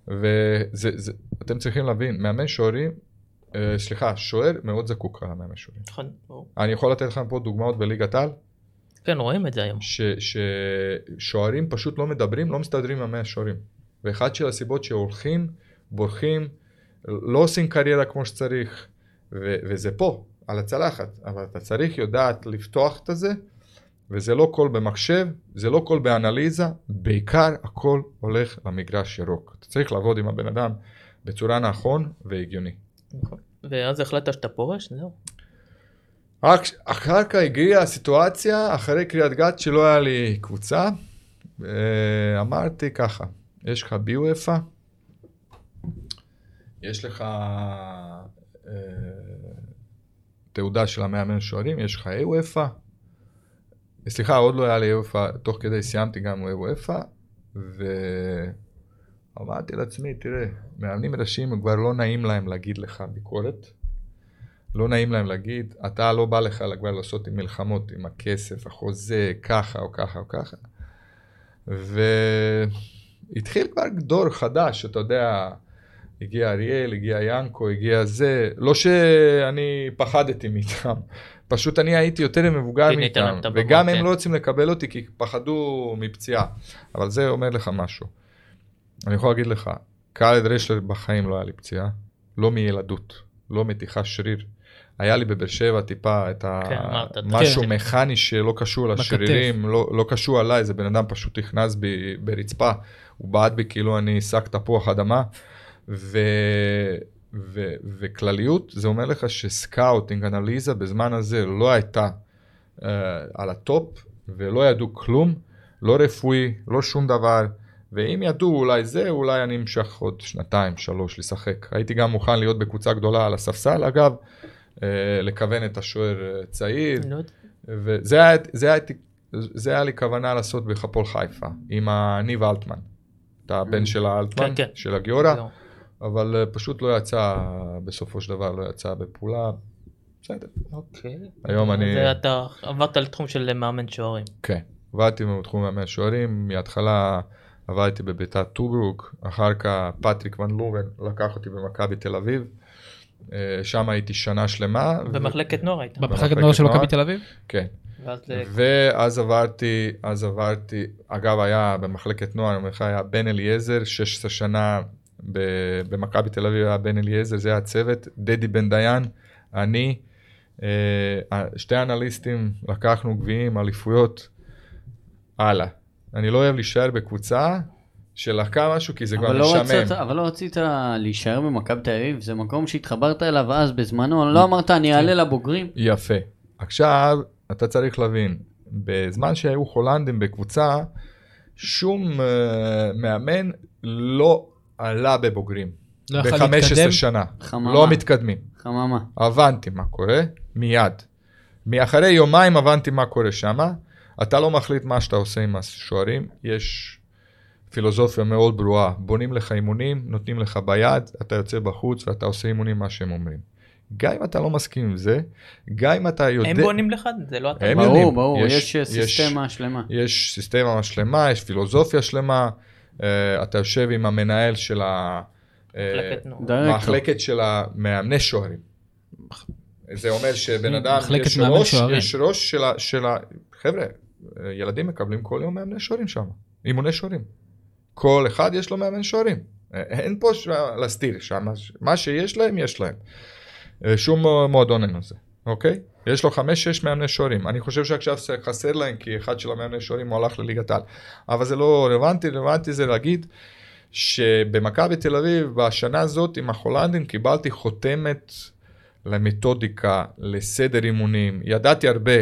ואתם צריכים להבין, מאמן שוערים, אה, סליחה, שוער מאוד זקוק למאמן שוערים. נכון, ברור. אני יכול לתת לכם פה דוגמאות בליגת העל, כן, רואים את זה היום. ששוערים פשוט לא מדברים, לא מסתדרים עם המאה שוערים. ואחת של הסיבות שהולכים, בורחים, לא עושים קריירה כמו שצריך, ו- וזה פה, על הצלחת. אבל אתה צריך יודעת לפתוח את זה, וזה לא כל במחשב, זה לא כל באנליזה, בעיקר הכל הולך למגרש ירוק. אתה צריך לעבוד עם הבן אדם בצורה נכון והגיוני. נכון. ואז החלטת שאתה פורש? זהו. רק אחר כך הגיעה הסיטואציה, אחרי קריית גת שלא היה לי קבוצה, אמרתי ככה, יש לך ביואפה, יש לך אה, תעודה של המאמן שוערים, יש לך איואפה, סליחה, עוד לא היה לי איואפה, תוך כדי סיימתי גם איואפה, ואמרתי לעצמי, תראה, מאמנים ראשיים כבר לא נעים להם להגיד לך ביקורת. לא נעים להם להגיד, אתה לא בא לך כבר לעשות עם מלחמות, עם הכסף, החוזה, ככה או ככה או ככה. והתחיל כבר דור חדש, אתה יודע, הגיע אריאל, הגיע ינקו, הגיע זה, לא שאני פחדתי מאיתם, פשוט אני הייתי יותר מבוגר להם מאיתם, וגם כן. הם לא רוצים לקבל אותי כי פחדו מפציעה, אבל זה אומר לך משהו. אני יכול להגיד לך, קאלד רשלר בחיים לא היה לי פציעה, לא מילדות, לא מתיחה שריר. היה לי בבאר שבע טיפה את ה... כן, משהו כן. מכני שלא קשור. לשרירים, לא, לא קשור עליי, זה בן אדם פשוט נכנס בי ברצפה, הוא בעט בי כאילו אני שק תפוח אדמה, ו... ו... וכלליות, זה אומר לך ש scouting, אנליזה, בזמן הזה לא הייתה uh, על הטופ, ולא ידעו כלום, לא רפואי, לא שום דבר. ואם ידעו אולי זה, אולי אני אמשיך עוד שנתיים, שלוש לשחק. הייתי גם מוכן להיות בקבוצה גדולה על הספסל, אגב, אה, לכוון את השוער אה, צעיר, לא. וזה היה, זה, היה, זה היה לי כוונה לעשות בהפועל חיפה, עם הניב אלטמן, את הבן של האלטמן, כן, כן. של הגיורא. אבל אה, פשוט לא יצא, בסופו של דבר לא יצא בפעולה. בסדר, אוקיי. היום אני... ואתה עברת לתחום של מאמן שוערים. כן, עבדתי בתחום מאמן שוערים, מההתחלה עבדתי בבית"ר טוברוק, אחר כך פטריק ון לוון לקח אותי במכבי תל אביב, שם הייתי שנה שלמה. במחלקת נוער היית. במחלקת נוער של מכבי תל אביב? כן, ואז ל- ואז עברתי, אז עברתי, אגב היה במחלקת נוער, אני אומר לך, היה בן אליעזר, 16 שנה במכבי תל אביב היה בן אליעזר, זה היה הצוות, דדי בן דיין, אני, אה, שתי אנליסטים, לקחנו גביעים, אליפויות, הלאה. אני לא אוהב להישאר בקבוצה שלקחה משהו כי זה כבר לא, רצית, משעמם. אבל לא רצית להישאר במכבי תל אביב, זה מקום שהתחברת אליו אז בזמנו, לא אמרת אני אעלה לבוגרים. יפה. עכשיו, אתה צריך להבין, בזמן שהיו הולנדים בקבוצה, שום uh, מאמן לא עלה בבוגרים. לא ב-15 להתקדם? שנה. חממה. לא מתקדמים. חממה. הבנתי מה קורה, מיד. מאחרי יומיים הבנתי מה קורה שם. אתה לא מחליט מה שאתה עושה עם השוערים, יש פילוסופיה מאוד ברורה. בונים לך אימונים, נותנים לך ביד, אתה יוצא בחוץ ואתה עושה אימונים מה שהם אומרים. גם אם אתה לא מסכים עם זה, גם אם אתה יודע... הם בונים לך, זה לא אתה. הם ברור, יודעים. ברור, יש- יש סיסטמה שלמה. יש סיסטמה שלמה, יש פילוסופיה שלמה. Uh, אתה יושב עם המנהל של ה... אה, מחלקת. דירקטור. מחלקת של המאמני שוערים. זה אומר שבן אדם, מחלקת יש ראש. יש ראש של ה... של ה... חבר'ה, אה, ילדים מקבלים כל יום מאמני שוערים שם, אימוני שוערים. כל אחד יש לו מאמן שוערים. אה, אין פה ש... להסתיר שם, מה שיש להם, יש להם. אה, שום מועדון אין לזה, אוקיי? יש לו חמש-שש מאמני שוערים. אני חושב שעכשיו חסר להם, כי אחד של המאמני שוערים הוא הלך לליגת העל. אבל זה לא רלוונטי, רלוונטי זה להגיד שבמכבי תל אביב בשנה הזאת עם החולנדים קיבלתי חותמת למתודיקה, לסדר אימונים. ידעתי הרבה,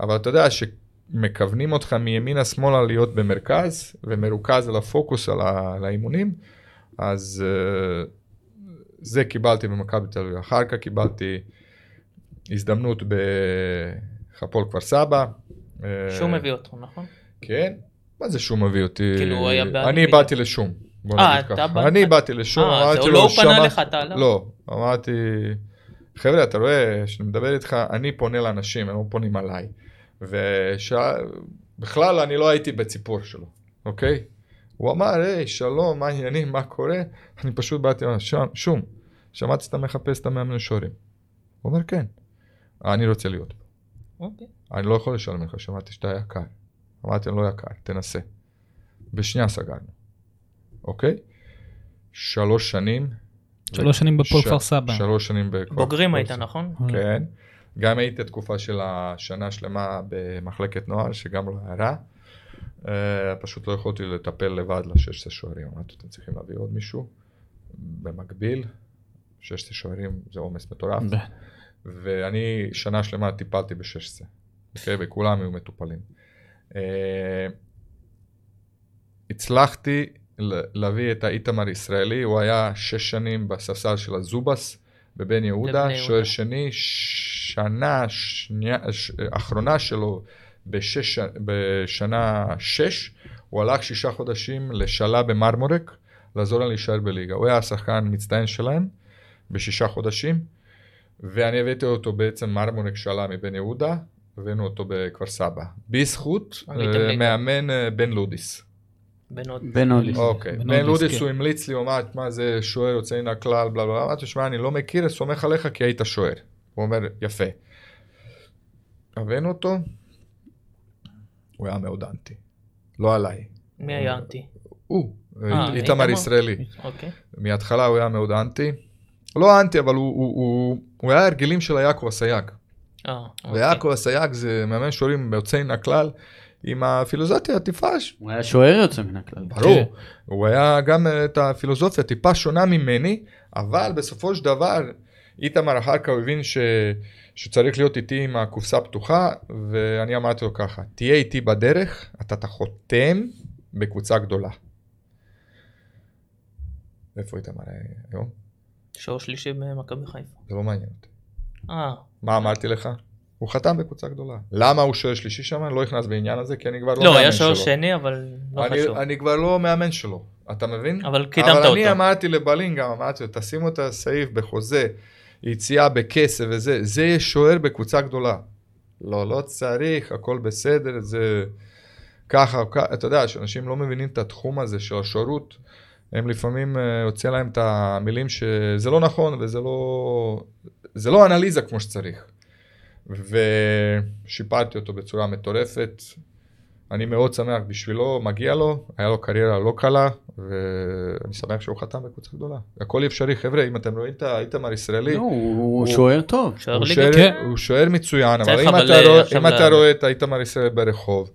אבל אתה יודע שמכוונים אותך מימינה שמאלה להיות במרכז ומרוכז על הפוקוס על, ה... על האימונים, אז uh, זה קיבלתי במכבי תל אביב. אחר כך קיבלתי הזדמנות בחפול כפר סבא. שהוא מביא אותו, נכון? כן? מה זה שום מביא אותי? כאילו, הוא היה בעד אני. באתי לשום. בוא אה, נגיד ככה. אני באתי לשום, אה, אמרתי לו, הוא לא פנה לך, אתה עליו? לא, אמרתי, חבר'ה, אתה רואה, כשאני מדבר איתך, אני פונה לאנשים, הם לא פונים עליי. ובכלל אני לא הייתי בציפור שלו, אוקיי? הוא אמר, היי, שלום, מה העניינים, מה קורה? אני פשוט באתי, אמרתי, "שם- שום, שמעתי שאתה מחפש את המאמן שוערים. הוא אומר, כן, אני רוצה להיות פה. אוקיי. אני לא יכול לשלם לך, שמעתי שאתה יקר. אמרתי לו, לא יקר, תנסה. בשנייה סגרנו, אוקיי? שלוש שנים. שלוש שנים בפועל ש- כפר סבא. שלוש שנים בכפר בוגרים היית, סבא. נכון? כן. גם הייתי תקופה של השנה שלמה במחלקת נוער, שגם לא היה רע. אה, פשוט לא יכולתי לטפל לבד ל-16 שוערים. אמרתי, אתם צריכים להביא עוד מישהו. במקביל, 16 שוערים זה עומס מטורף. ואני שנה שלמה טיפלתי ב-16, אוקיי? וכולם היו מטופלים. אה, הצלחתי להביא את האיתמר ישראלי, הוא היה שש שנים בספסל של הזובס בבן יהודה, שוער. שני, שנה שנייה, אחרונה שלו בשש, בשנה שש, הוא הלך שישה חודשים לשלה במרמורק, לעזור להם להישאר בליגה. הוא היה השחקן מצטיין שלהם בשישה חודשים. ואני הבאתי אותו בעצם מרמורק שעלה מבן יהודה, הבאנו אותו בכפר סבא. בזכות אה. מאמן אה, בן לודיס. בן אוליס. אוקיי. בן לודיס, לודיס כן. הוא המליץ לי, הוא אמר, מה זה שוער יוצא מן הכלל, בלה בלה, אמרתי, שמע, אני לא מכיר, סומך עליך כי היית שוער. הוא אומר, יפה. הבאנו אותו, הוא היה מאוד אנטי. לא עליי. מי היה אנטי? הוא, אה, איתמר איתמר? ישראלי. אוקיי. מההתחלה הוא היה מאוד אנטי. לא אנטי, אבל הוא, הוא, היה הרגלים של יעקב אסייג. אה, אוקיי. ויעקב אסייג זה מאמן שוערים יוצא מן הכלל, עם הפילוסופיה טיפה, ש- הוא היה שוער יוצא מן הכלל. ברור, הוא היה גם אה, את הפילוסופיה טיפה שונה ממני, אבל בסופו של דבר, איתמר אחר כך הבין ש... שצריך להיות איתי עם הקופסה פתוחה, ואני אמרתי לו ככה, תהיה איתי בדרך, אתה תחותם בקבוצה גדולה. איפה איתמר היום? שוער שלישי במכבי חיפה. זה לא מעניין אותי. אה, מה אמרתי לך? הוא חתם בקבוצה גדולה. למה הוא שוער שלישי שם? אני לא נכנס בעניין הזה, כי אני כבר לא, לא, מאמן היה שוער שלו. שני, אבל לא אני, חשוב. אני כבר לא מאמן שלו, אתה מבין? אבל קידמת אבל אני אותו. אמרתי לבלין גם, אמרתי לו, תשימו את הסעיף בחוזה, יציאה בכסף וזה, זה יהיה שוער בקבוצה גדולה. לא, לא צריך, הכל בסדר, זה ככה, ככה, אתה יודע, שאנשים לא מבינים את התחום הזה של השוערות, הם לפעמים אה, יוצא להם את המילים שזה לא נכון וזה לא, זה לא אנליזה כמו שצריך. ושיפרתי אותו בצורה מטורפת. אני מאוד שמח בשבילו, מגיע לו, היה לו קריירה לא קלה, ואני שמח שהוא חתם בקבוצה גדולה. הכל אפשרי, חבר'ה, אם אתם רואים את האיתמר ישראלי, לא, הוא שוער טוב. הוא. שוער- כן. מצוין, אבל אם אה, אם אתה רואה את האיתמר ישראלי ברחוב,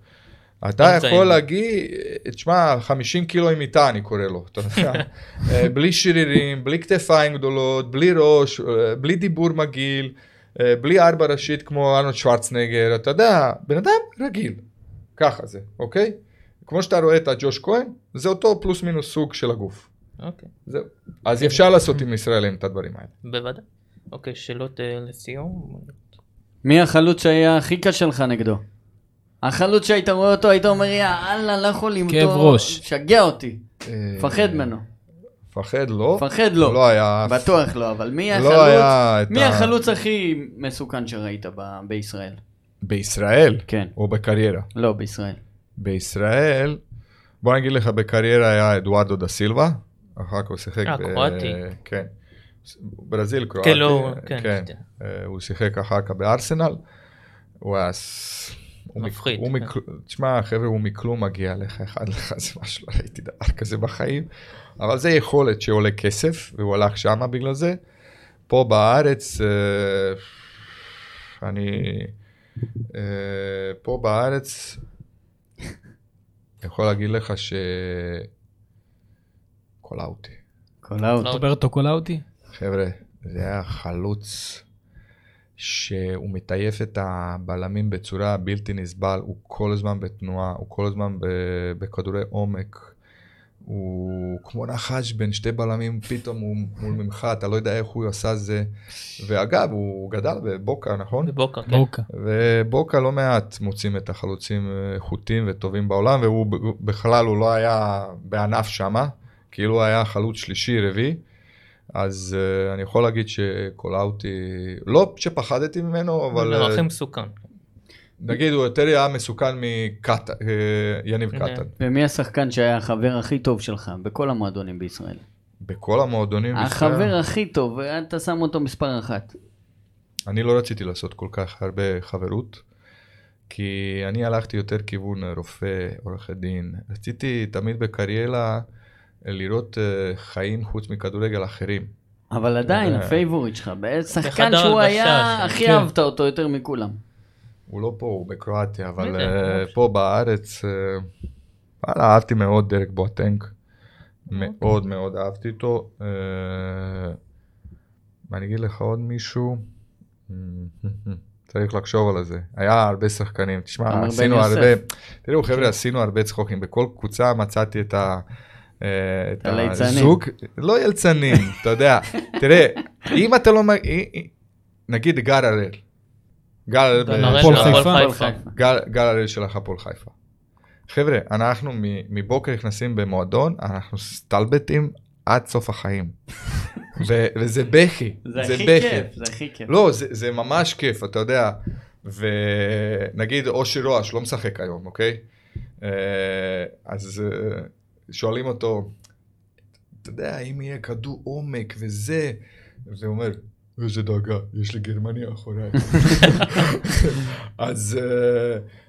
אתה אמצעים. יכול להגיד, תשמע, 50 קילו עם מיטה אני קורא לו, אתה יודע, אה, בלי שרירים, בלי כתפיים גדולות, בלי ראש, אה, בלי דיבור מגעיל, אה, בלי ארבע ראשית כמו ארנולד שוורצנגר, אתה יודע, בן אדם רגיל, ככה זה, אוקיי? כמו שאתה רואה את הג'וש כהן, זה אותו פלוס מינוס סוג של הגוף. אוקיי, זהו. אז אפשר לעשות עם ישראלים את הדברים האלה. בוודאי. אוקיי, שאלות אה, לסיום? מי החלוץ שהיה הכי קשה לך נגדו? החלוץ שהיית רואה אותו, היית אומר, יא אללה, לא יכול למתור. כאב ראש. שגע אותי. אה, מפחד ממנו. מפחד לא? מפחד לא. לא היה בטוח לא, אבל מי לא החלוץ? היה את מי ה- החלוץ הכי מסוכן שראית ב- בישראל? בישראל? כן. או בקריירה? לא, בישראל. בישראל, בוא נגיד לך, בקריירה היה אדוארדו דה סילבה, אחר כך הוא שיחק אה, ב... קרואטי. כן. ברזיל, קרואטי. כן, לא, כן. כן. אה, הוא שיחק אחר כך בארסנל. הוא היה... מפחיד, הוא כן. תשמע, חבר'ה, הוא מכלום מגיע לך אחד לך, זה משהו, לא ראיתי דבר כזה בחיים. אבל זה יכולת שעולה כסף, והוא הלך שמה בגלל זה. פה בארץ, אה, אני... אה, פה בארץ, יכול להגיד לך ש... קולאוטי. קולאוט. לא. רוברטו קולאוטי? חבר'ה, זה היה חלוץ שהוא מעייף את הבלמים בצורה בלתי נסבל, הוא כל הזמן בתנועה, הוא כל הזמן בכדורי עומק. הוא כמו נחש בין שתי בלמים, פתאום הוא מול ממך, אתה לא יודע איך הוא עשה זה. ואגב, הוא גדל בבוקה, נכון? בבוקר, כן. בוקה. ובוקה לא מעט מוצאים את החלוצים אה, איכותיים וטובים בעולם, והוא ב- בכלל, הוא לא היה בענף שמה, כאילו הוא היה חלוץ שלישי, רביעי. אז uh, אני יכול להגיד שקולאוטי, לא שפחדתי ממנו, אבל אה, הכי מסוכן. נגיד הוא יותר היה מסוכן מקטן, אה, יניב אה. קטן. ומי השחקן שהיה החבר הכי טוב שלך בכל המועדונים בישראל? בכל המועדונים בישראל, החבר הכי טוב, אתה שם אותו מספר אחת. אני לא רציתי לעשות כל כך הרבה חברות, כי אני הלכתי יותר כיוון רופא, עורך דין. רציתי תמיד בקריירה לראות אה, חיים חוץ מכדורגל אחרים. אבל עדיין, אה. הפייבוריט שלך, שחקן שהוא היה. הכי כן. אהבת אותו יותר מכולם. הוא לא פה, הוא בקרואטיה, אבל? אה, פה בארץ, וואלה, אהבתי מאוד דרק בואטנק. מאוד מאוד אהבתי אותו. ואני אגיד לך עוד מישהו, צריך לחשוב על זה. היה הרבה שחקנים, תשמע, עשינו. הרבה, תראו חבר'ה, עשינו הרבה צחוקים, בכל קבוצה מצאתי את ה... אה, את. הזוג, לא ילצנים, אתה יודע, תראה, אם אתה לא, נגיד גל הראל, גל הראל, הפועל של חיפה. הפועל חיפה. חיפה. גל גל הראל של הפועל חיפה. חבר'ה, אנחנו מ- מבוקר נכנסים במועדון, אנחנו סטלבטים עד סוף החיים. ו- וזה בכי, זה זה הכי בכי. כיף, זה הכי כיף. לא, זה, זה ממש כיף, אתה יודע. ונגיד אושי רועש לא משחק היום, אוקיי? אה, אז אה, שואלים אותו, אתה יודע, אם יהיה כדור עומק וזה, והוא אומר, איזה דאגה, יש לי גרמניה אחוריי. אז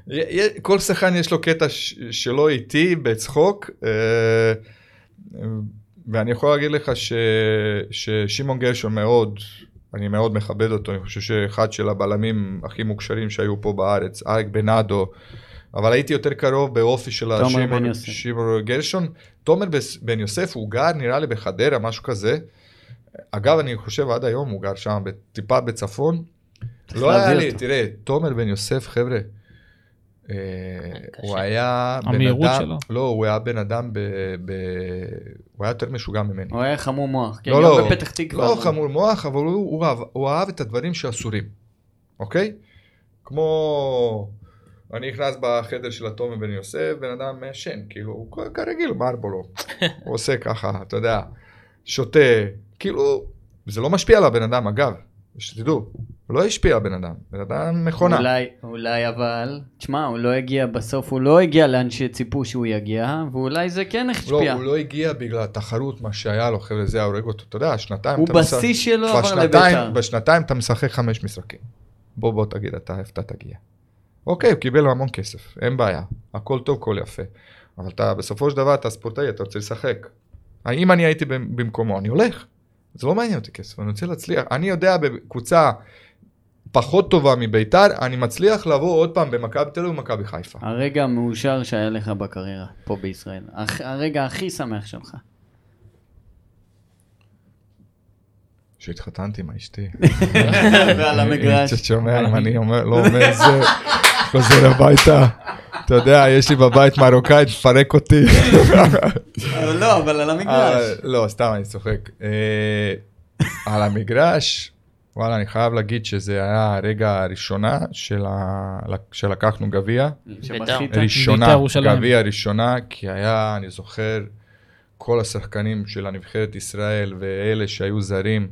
אה, כל שחקן יש לו קטע שלו איתי בצחוק, אה, ואני יכול להגיד לך ששמעון גרשון מאוד, אני מאוד מכבד אותו, אני חושב שאחד של הבלמים הכי מוכשרים שהיו פה בארץ, אריק בנאדו, אבל הייתי יותר קרוב באופי של. שמעון גרשון. תומר בן יוסף הוא גר נראה לי בחדרה, משהו כזה. אגב, אני חושב עד היום הוא גר שם, טיפה בצפון. לא היה לי. תראה, תומר בן יוסף, חבר'ה, אה. הוא היה בן אדם. לא, הוא היה בן אדם, הוא היה יותר משוגע ממני. הוא היה חמור מוח. כן, לא, לא, בפתח תקווה. לא חמור מוח, אבל הוא, הוא, אהב, הוא אהב את הדברים שאסורים, אוקיי? כמו, אני נכנס בחדר של התומר בן יוסף, בן אדם מעשן, כאילו, הוא כרגיל, מרבולו. הוא עושה ככה, אתה יודע, שותה, כאילו, זה לא משפיע על הבן אדם, אגב, שתדעו, הוא לא השפיע על בן אדם, בן אדם מכונה. אולי, אולי אבל, תשמע, הוא לא הגיע בסוף, הוא לא הגיע לאן שציפו שהוא יגיע, ואולי זה כן לא, השפיע. הוא לא הגיע בגלל התחרות, מה שהיה לו, חבר'ה, זה הורג אותו. אתה יודע, שנתיים הוא בשיא שלו עבר שנתיים- לביתר. בשנתיים אתה משחק חמש משחקים. בוא, בוא תגיד אתה איפה אתה תגיע. אוקיי, הוא קיבל המון כסף, אין בעיה. הכל טוב, הכל יפה. אבל אתה, בסופו של דבר, אתה ספורטאי, אתה רוצה לשחק. אם אני הייתי במ- במקומו, אני הולך. זה לא מעניין אותי כסף, אני רוצה להצליח. אני יודע בקבוצה פחות טובה מביתר, אני מצליח לבוא עוד פעם במכבי תל אביב ומכבי חיפה. הרגע המאושר שהיה לך בקריירה, פה בישראל. הרגע הכי שמח שלך. שהתחתנתי עם אשתי. ועל המגרש. קצת שומע אם אני לא אומר זה, חוזר הביתה. אתה יודע, יש לי בבית מרוקאית, תפרק אותי. לא, אבל על המגרש. אה, לא, סתם, אני צוחק. אה, על המגרש, וואלה, אני חייב להגיד שזה היה הרגע הראשונה של ה- שלקחנו גביע. ראשונה, בית"ר ירושלים. גביע ראשונה, כי היה, אני זוכר, כל השחקנים של הנבחרת ישראל ואלה שהיו זרים,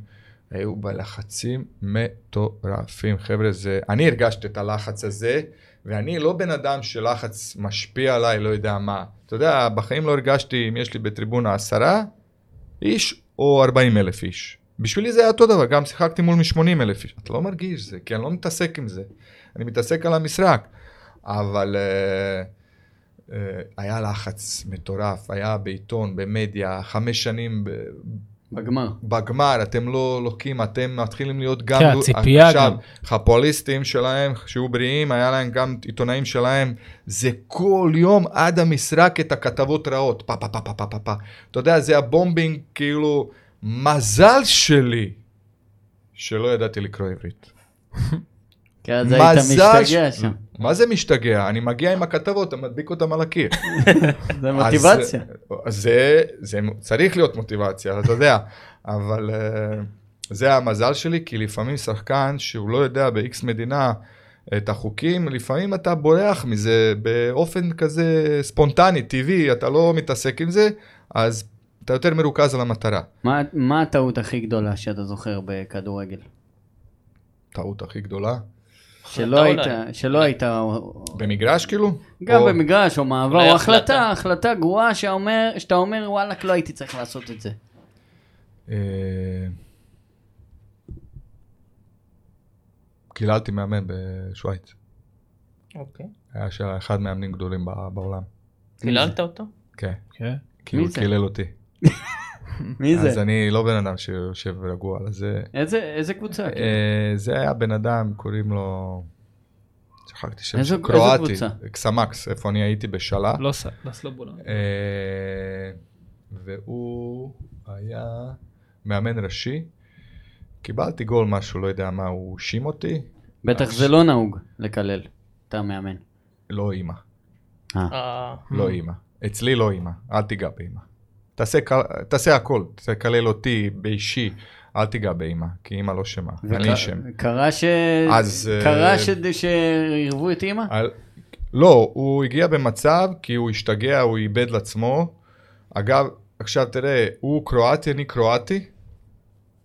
היו בלחצים מטורפים. חבר'ה, זה... אני הרגשתי את הלחץ הזה, ואני לא בן אדם שלחץ משפיע עליי, לא יודע מה. אתה יודע, בחיים לא הרגשתי אם יש לי בטריבונה עשרה איש או ארבעים אלף איש. בשבילי זה היה אותו דבר, גם שיחקתי מול מ-80 אלף איש. אתה לא מרגיש זה, כי אני לא מתעסק עם זה. אני מתעסק על המשחק. אבל uh, uh, היה לחץ מטורף, היה בעיתון, במדיה, חמש שנים ב- בגמר. בגמר, אתם לא לוקים, אתם מתחילים להיות גם... כן, הציפייה עכשיו, גם. הפועליסטים שלהם, שהיו בריאים, היה להם גם עיתונאים שלהם, זה כל יום עד המשחק את הכתבות רעות, פה פה פה פה פה פה פה. אתה יודע, זה הבומבינג, כאילו, מזל שלי שלא ידעתי לקרוא עברית. כי אז היית משתגע שם. מה זה משתגע? אני מגיע עם הכתבות, אתה מדביק אותם על הקיר. זה מוטיבציה. אז זה, זה צריך להיות מוטיבציה, אתה יודע, אבל אה, זה המזל שלי, כי לפעמים שחקן שהוא לא יודע ב-X מדינה את החוקים, לפעמים אתה בורח מזה באופן כזה ספונטני, טבעי, אתה לא מתעסק עם זה, אז אתה יותר מרוכז על המטרה. מה- מה הטעות הכי גדולה שאתה זוכר בכדורגל? טעות הכי גדולה. שלא היית. שלא היית, במגרש כאילו? גם או- במגרש או מעבר, או החלטה. החלטה, גרועה שאומר, שאתה אומר וואלכ לא הייתי צריך לעשות את זה. אה, קיללתי מאמן בשוויץ. אוקיי. היה של אחד מהמאמנים גדולים בעולם. קיללת אותו? כן. כן. כי מי הוא זה? קילל אותי. מי אז זה? אני לא בן אדם שיושב רגוע על זה. איזה איזה קבוצה? כאילו? אה, זה היה בן אדם, קוראים לו... שכחתי שם, איזה- שם, איזה קרואטי, קבוצה? קסמקס, איפה אני הייתי בשלה. לא ס... לא סלובולון. אה, והוא היה מאמן ראשי. קיבלתי גול משהו, לא יודע מה, הוא האשים אותי. בטח זה לא נהוג לקלל. אתה מאמן. לא אימא, אה, לא אימא. אצלי לא אימא, אל תיגע באימא. תעשה, תעשה הכל, תקלל אותי באישי, אל תיגע באימא, כי אימא לא שמה, אני אשם. קרה ש... אז, אה, קרה ש- שעירבו את אימא? על... לא, הוא הגיע במצב כי הוא השתגע, הוא איבד לעצמו. אגב, עכשיו תראה, הוא קרואטי, אני קרואטי,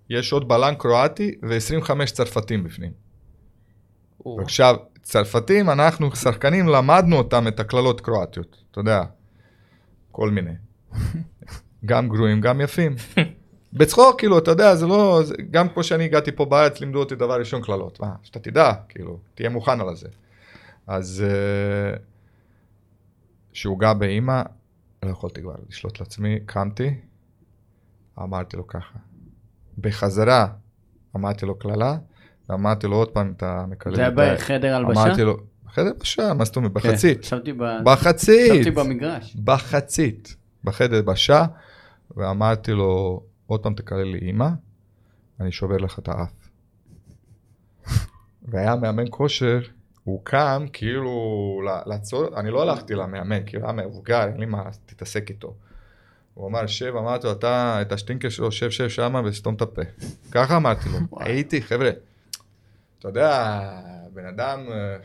יש עוד בלם קרואטי ו-25 צרפתים בפנים. או, עכשיו, צרפתים, אנחנו שחקנים, למדנו אותם את הקללות קרואטיות, אתה יודע, כל מיני. גם גרועים, גם יפים. בצחוק, כאילו, אתה יודע, זה לא, זה, גם כמו שאני הגעתי פה בארץ, לימדו אותי דבר ראשון קללות. מה, שאתה תדע, כאילו, תהיה מוכן על זה. אז אה, שהוא גע באימא, לא יכולתי כבר לשלוט לעצמי, קמתי, אמרתי לו ככה. בחזרה אמרתי לו קללה, ואמרתי לו עוד פעם, אתה מקלל זה היה בחדר הלבשה? אמרתי לו, בחדר הלבשה, מה זאת אומרת? כן, בחצית. חשבתי ב- בחצית. חשבתי במגרש. בחצית, בחדר הלבשה, ואמרתי לו, עוד פעם תקלל לי אימא, אני שובר לך את האף. והיה מאמן כושר, הוא קם כאילו לעצור, אני לא הלכתי למאמן, כי הוא היה מבוגר, אין לי מה תתעסק איתו. הוא אמר, שב, אמרתי לו, אתה, את השטינקר שלו, שב, שב שמה וסתום את הפה. ככה אמרתי לו. הייתי, חבר'ה, אתה יודע, בן אדם, אה,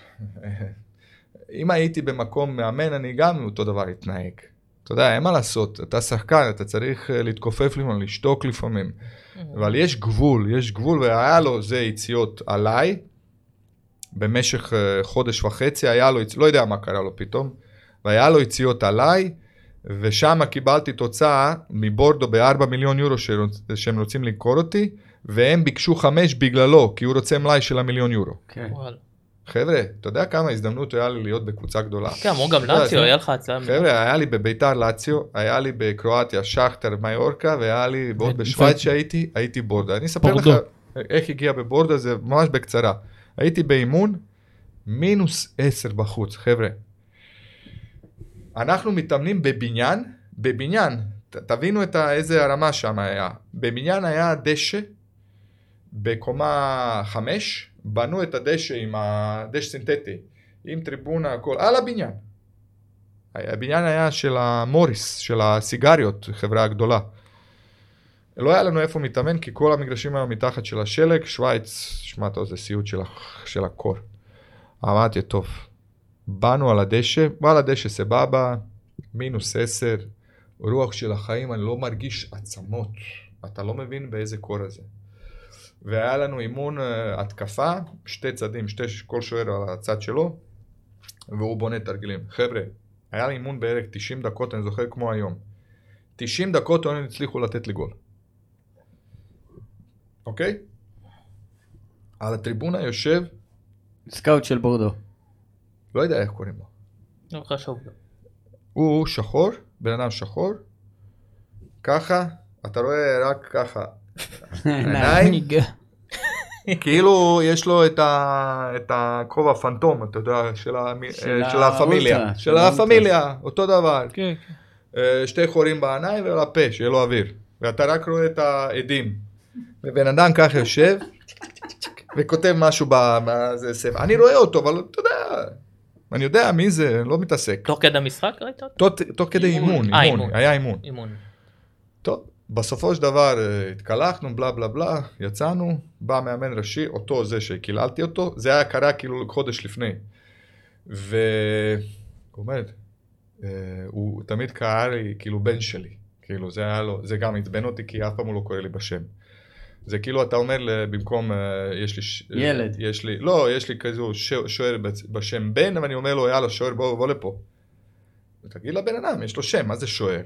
אם הייתי במקום מאמן, אני גם אותו דבר אתנהג. אתה יודע, אין מה לעשות, אתה שחקן, אתה צריך אה, להתכופף לפעמים, לשתוק לפעמים. אבל יש גבול, יש גבול, והיה לו זה יציאות עליי. במשך אה, חודש וחצי היה לו, לא יודע מה קרה לו פתאום, והיה לו יציאות עליי, ושם קיבלתי תוצאה מבורדו ב-4 מיליון יורו שרוצ- שהם רוצים למכור אותי, והם ביקשו חמש בגללו, כי הוא רוצה מלאי של המיליון יורו. כן. וואלה. חבר'ה, אתה יודע כמה הזדמנות היה לי להיות בקבוצה גדולה? כן, אמרו גם לאציו, היה לך הצעה. חבר'ה, היה לי בביתר לאציו, היה לי בקרואטיה שכטר מיורקה, והיה לי בעוד בשוויץ שהייתי, הייתי בורדה. אני אספר לך. איך הגיע בבורדה, זה ממש בקצרה. הייתי באימון, מינוס 10 בחוץ, חבר'ה. אנחנו מתאמנים בבניין, בבניין, ת, תבינו את ה, איזה הרמה שם היה. בבניין היה דשא, בקומה 5, בנו את הדשא עם הדשא סינתטי, עם טריבונה, הכל, על הבניין. הבניין היה של המוריס, של הסיגריות, חברה הגדולה. לא היה לנו איפה מתאמן, כי כל המגרשים היו מתחת של השלג, שווייץ, שמע, יודע, זה סיוט של, של הקור. אמרתי, טוב, באנו על הדשא, בא על הדשא סבבה, מינוס עשר, רוח של החיים, אני לא מרגיש עצמות. אתה לא מבין באיזה קור הזה. והיה לנו אימון uh, התקפה, שתי צדים, שתי, כל שוער על הצד שלו, והוא בונה תרגילים. חבר'ה, היה לי אימון בערך 90 דקות, אני זוכר כמו היום. 90 דקות הם הצליחו לתת לי גול. אוקיי? על הטריבונה יושב, סקאוט של בורדו. לא יודע איך קוראים לו. לא חשוב. הוא שחור, בן אדם שחור, ככה, אתה רואה רק ככה, עיניים, כאילו יש לו את, ה, את הכובע פנטום, אתה יודע, של, המ, של של הפמיליה, של. הפמיליה, אותו דבר. כן, כן. אה, שתי חורים בעיניים ועל הפה, שיהיה לו אוויר. ואתה רק רואה את העדים. ובן אדם ככה יושב וכותב משהו בזה ספר. אני רואה אותו, אבל אתה יודע, אני יודע מי זה, לא מתעסק. תוך כדי המשחק ראית אותו? תוך- כדי אימון. אה, אימון, אימון. היה אימון. אימון. טוב, בסופו של דבר אה, התקלחנו, בלה בלה בלה, יצאנו, בא מאמן ראשי, אותו זה שקיללתי אותו, זה היה קרה כאילו חודש לפני. והוא אומר, אה, הוא תמיד קרא לי כאילו בן שלי, כאילו זה היה לו, זה גם עצבן אותי כי אף פעם הוא לא קורא לי בשם. זה כאילו אתה אומר במקום, אה, יש לי... ילד. יש לי, לא, יש לי כזה ש- שוער בשם בן, ואני אומר לו, יאללה, שוער, בוא, בוא לפה. תגיד לבן אדם, יש לו שם, מה זה שוער?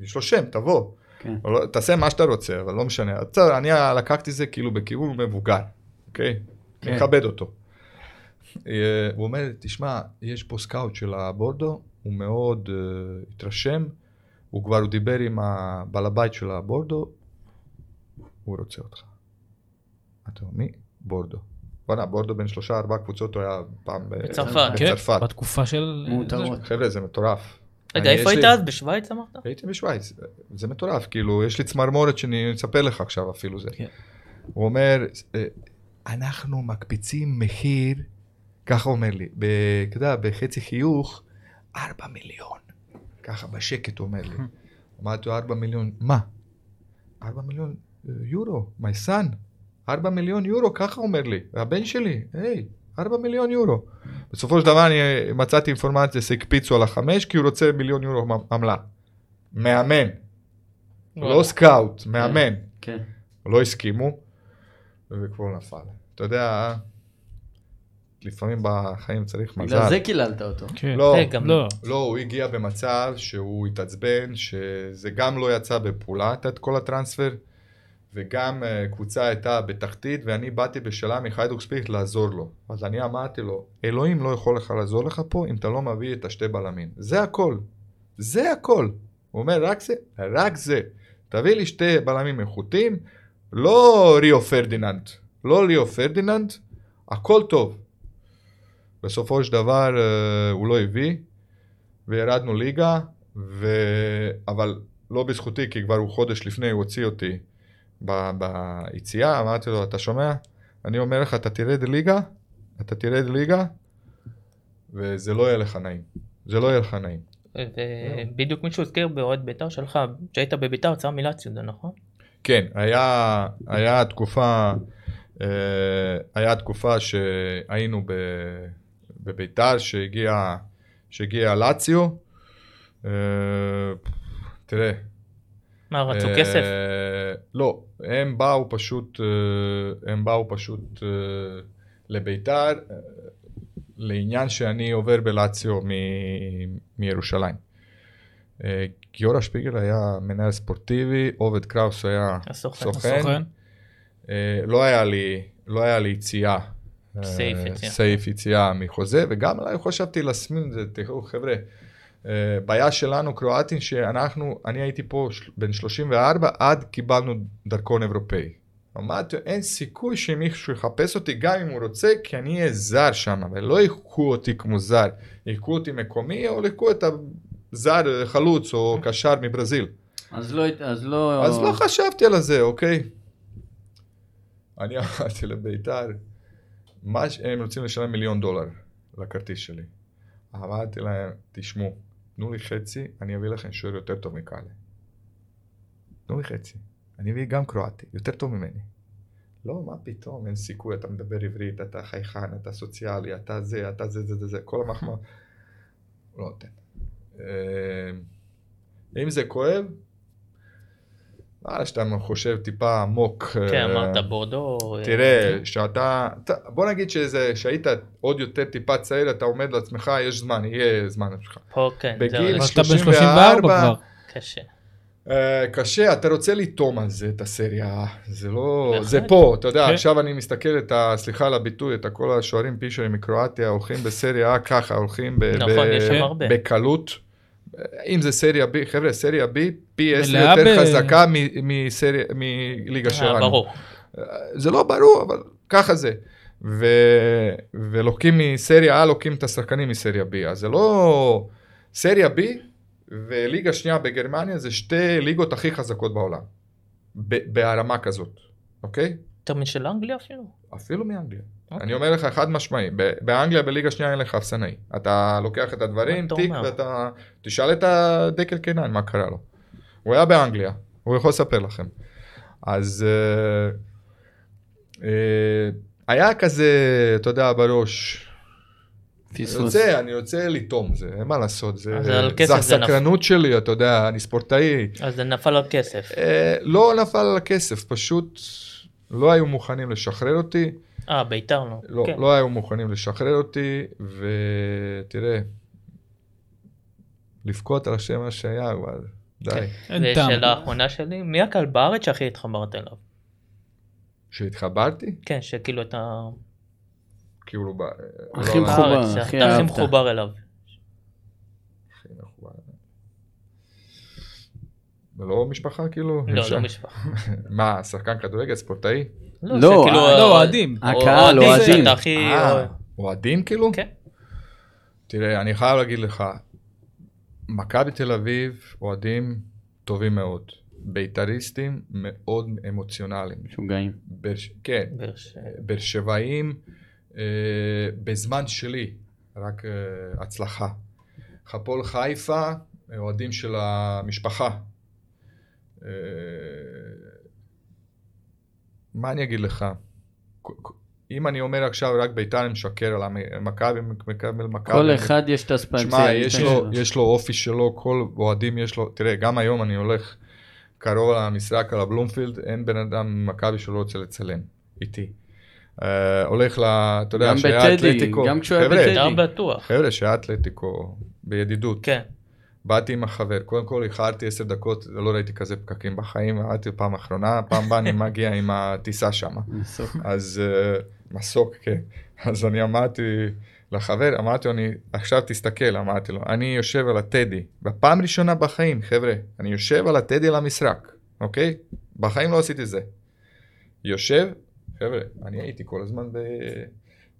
יש לו שם, תבוא. כן. לא- תעשה מה שאתה רוצה, אבל לא משנה. בסדר, אני לקחתי זה כאילו בכיוון מבוגר, אוקיי? כן. אני מכבד אותו. אה, הוא אומר, תשמע, יש פה סקאוט של הבורדו, הוא מאוד uh, התרשם, הוא כבר הוא דיבר עם הבעל הבית של הבורדו, הוא רוצה אותך. אתה אומר, מי? בורדו. בוא'נה, בורדו בין שלושה ארבעה קבוצות הוא היה פעם ב- בצרפת. כן. בתקופה של... מאותרות. חבר'ה, זה מטורף. רגע, איפה היית אז? בשוויץ אמרת? הייתי בשוויץ, זה מטורף, כאילו, יש לי צמרמורת שאני אספר לך עכשיו אפילו זה. כן. הוא אומר, אה, אנחנו מקפיצים מחיר, ככה אומר לי, אתה יודע, בחצי חיוך, 4 מיליון. ככה בשקט הוא אומר לי. אמרתי לו, 4 מיליון, מה? 4 מיליון אה, יורו, my son, 4 מיליון יורו, ככה אומר לי, הבן שלי, היי, 4 מיליון יורו. בסופו של דבר אני מצאתי אינפורמציה שהקפיצו על החמש, כי הוא רוצה מיליון יורו עמלה. מאמן, לא סקאוט, מאמן. כן. לא הסכימו, וכבר נפל. אתה יודע, לפעמים בחיים צריך בגלל מזל. זה קיללת אותו. כן. לא, אה, גם- לא. לא, הוא הגיע במצב שהוא התעצבן, שזה גם לא יצא בפעולה, את כל הטרנספר, וגם uh, קבוצה הייתה בתחתית, ואני באתי בשאלה מחיידוק ספיריט לעזור לו. אז אני אמרתי לו, אלוהים לא יכול לך לעזור לך פה אם אתה לא מביא את השתי בלמים. זה הכל. זה הכל. הוא אומר, רק זה, רק זה. תביא לי שתי בלמים איכותיים, לא ריו פרדיננד. לא ריו פרדיננד, הכל טוב. בסופו של דבר אה, הוא לא הביא, וירדנו ליגה, ו... אבל לא בזכותי, כי כבר הוא חודש לפני, הוא הוציא אותי ב... ביציאה, אמרתי לו, אתה שומע? אני אומר לך, אתה תרד ליגה, אתה תרד ליגה, וזה לא יהיה לך נעים. זה לא יהיה לך נעים. ובדיוק מישהו הזכיר באוהד בית"ר שלך, כשהיית בבית"ר, יצא מילציו, זה נכון? כן, היה, היה תקופה, אה, היה תקופה שהיינו ב, בביתר, שהגיע, שהגיע לאציו. אה, תראה. מה, רצו אה, כסף? לא, הם באו פשוט, אה, הם באו פשוט אה, לביתר, לעניין שאני עובר בלאציו מ- מירושלים. גיורא שפיגל היה מנהל ספורטיבי, עובד קראוס היה הסוכן. סוכן. לא היה לי, לא היה לי יציאה. אה, סעיף יציאה. סעיף יציאה מחוזה, וגם עליי חשבתי להסמין את זה, תראו חבר'ה, בעיה שלנו קרואטים שאנחנו, אני הייתי פה בן 34 עד קיבלנו דרכון אירופאי. אמרתי, אין סיכוי שמישהו יחפש אותי גם אם הוא רוצה, כי אני אהיה זר שם, ולא ייקחו אותי כמו זר, ייקחו אותי מקומי, או ייקחו את הזר חלוץ או קשר מברזיל. אז לא, אז לא... אז לא חשבתי על זה, אוקיי? אני אמרתי לביתר, מה הם רוצים לשלם מיליון דולר לכרטיס שלי. אמרתי להם, תשמעו, תנו לי חצי, אני אביא לכם שוער יותר טוב מקאלה. תנו לי חצי. אני אביא גם קרואטי, יותר טוב ממני. לא, מה פתאום, אין סיכוי, אתה מדבר עברית, אתה חייכן, אתה סוציאלי, אתה זה, אתה זה, זה, זה, זה, כל המחמאה. לא נותן. אה, אם זה כואב, מה שאתה חושב טיפה עמוק. כן, אה, אמרת בורדו. אה, תראה, שאתה, אתה- בוא נגיד שזה, שהיית עוד יותר טיפה צעיר, אתה עומד לעצמך, יש זמן, יהיה זמן שלך. פה כן, בגיל זהו, בן 34 34 כבר. קשה. אה, קשה, אתה רוצה לטעום על זה את הסריה, זה לא. זה פה, אתה יודע, כן. עכשיו אני מסתכל את ה... סליחה על הביטוי, את כל השוערים פישרים מקרואטיה, הולכים בסריה ככה, הולכים ב- נכון, ב- יש שם כן. הרבה. בקלות. אם זה סריה B, חבר'ה, סריה B פי עשר מלאה יותר ב- חזקה מ- מסריה- מליגה אה, שלנו. ברור. זה לא ברור, אבל ככה זה. ו... ולוקחים מסריה A, לוקחים את השחקנים מסריה B. אז זה לא... סריה B וליגה שנייה בגרמניה זה שתי ליגות הכי חזקות בעולם. ב... בהרמה כזאת, אוקיי? יותר משל אנגליה אפילו. אפילו מאנגליה. אוקיי. אני אומר לך חד משמעי, ב- באנגליה בליגה שנייה אין לך אפסנאי. אתה לוקח את הדברים, תיק? ואתה... תשאל את הדקל קינן מה קרה לו. הוא היה באנגליה, הוא יכול לספר לכם. אז אה, אה, היה כזה, אתה יודע, בראש. אני פספוס. רוצה, אני רוצה לטעום, זה, אין מה לעשות, זה, זה כסף זה הסקרנות שלי, אתה יודע, אני ספורטאי. אז זה נפל על כסף. אה, לא נפל על הכסף, פשוט לא היו מוכנים לשחרר אותי. אה, ביתר לא. לא, כן. לא היו מוכנים לשחרר אותי, ותראה, לבכות על השם מה שהיה, אבל די. כן. אין טעם. ושאלה האחרונה שלי, מי הקהל בארץ שהכי התחברת אליו? שהתחברתי, כן, שכאילו אתה... כאילו, ב- הכי לא- מחובר, הכי אהבת. מחובר אליו. הכי מחובר. זה לא משפחה כאילו? לא? לא משפחה. מה, שחקן כדורגל, ספורטאי? לא, שכאילו, אה, אה, לא, אוהדים. הקהל, אוהדים. אה, אוהדים כאילו? כן. תראה, אני חייב להגיד לך, מכבי תל אביב, אוהדים טובים מאוד. בית"ריסטים מאוד אמוציונליים. משוגעים. באר- כן, באר שבע. באר שבעים, אה, בזמן שלי, רק אה, הצלחה. הפועל חיפה, אוהדים של המשפחה. אה, מה אני אגיד לך? אם אני אומר עכשיו רק בית"ר, אני משקר על מכבי, מקבל מכבי. כל אחד יש את שמע, הספציאליטה יש לו, שלו. יש לו אופי שלו, כל אוהדים יש לו, תראה, גם היום אני הולך קרוב למשחק על הבלומפילד, אין בן אדם ממכבי שלא רוצה לצלם איתי. אה, הולך ל... אתה יודע, גם שהיה בטדי, אתלטיקו. גם כשהוא היה בטדי. בטוח. חבר'ה, שהיה אתלטיקו בידידות. כן. באתי עם החבר, קודם כל איחרתי עשר דקות, לא ראיתי כזה פקקים בחיים, אמרתי פעם אחרונה, פעם הבאה אני מגיע עם הטיסה שמה. מסוק. אז אה, מסוק, כן. אז אני אמרתי לחבר, אמרתי לו, אני, עכשיו תסתכל, אמרתי לו, אני יושב על הטדי, בפעם ראשונה בחיים, חבר'ה, אני יושב על הטדי למשחק, אוקיי? בחיים לא עשיתי זה. יושב, חבר'ה, אני הייתי כל הזמן ב...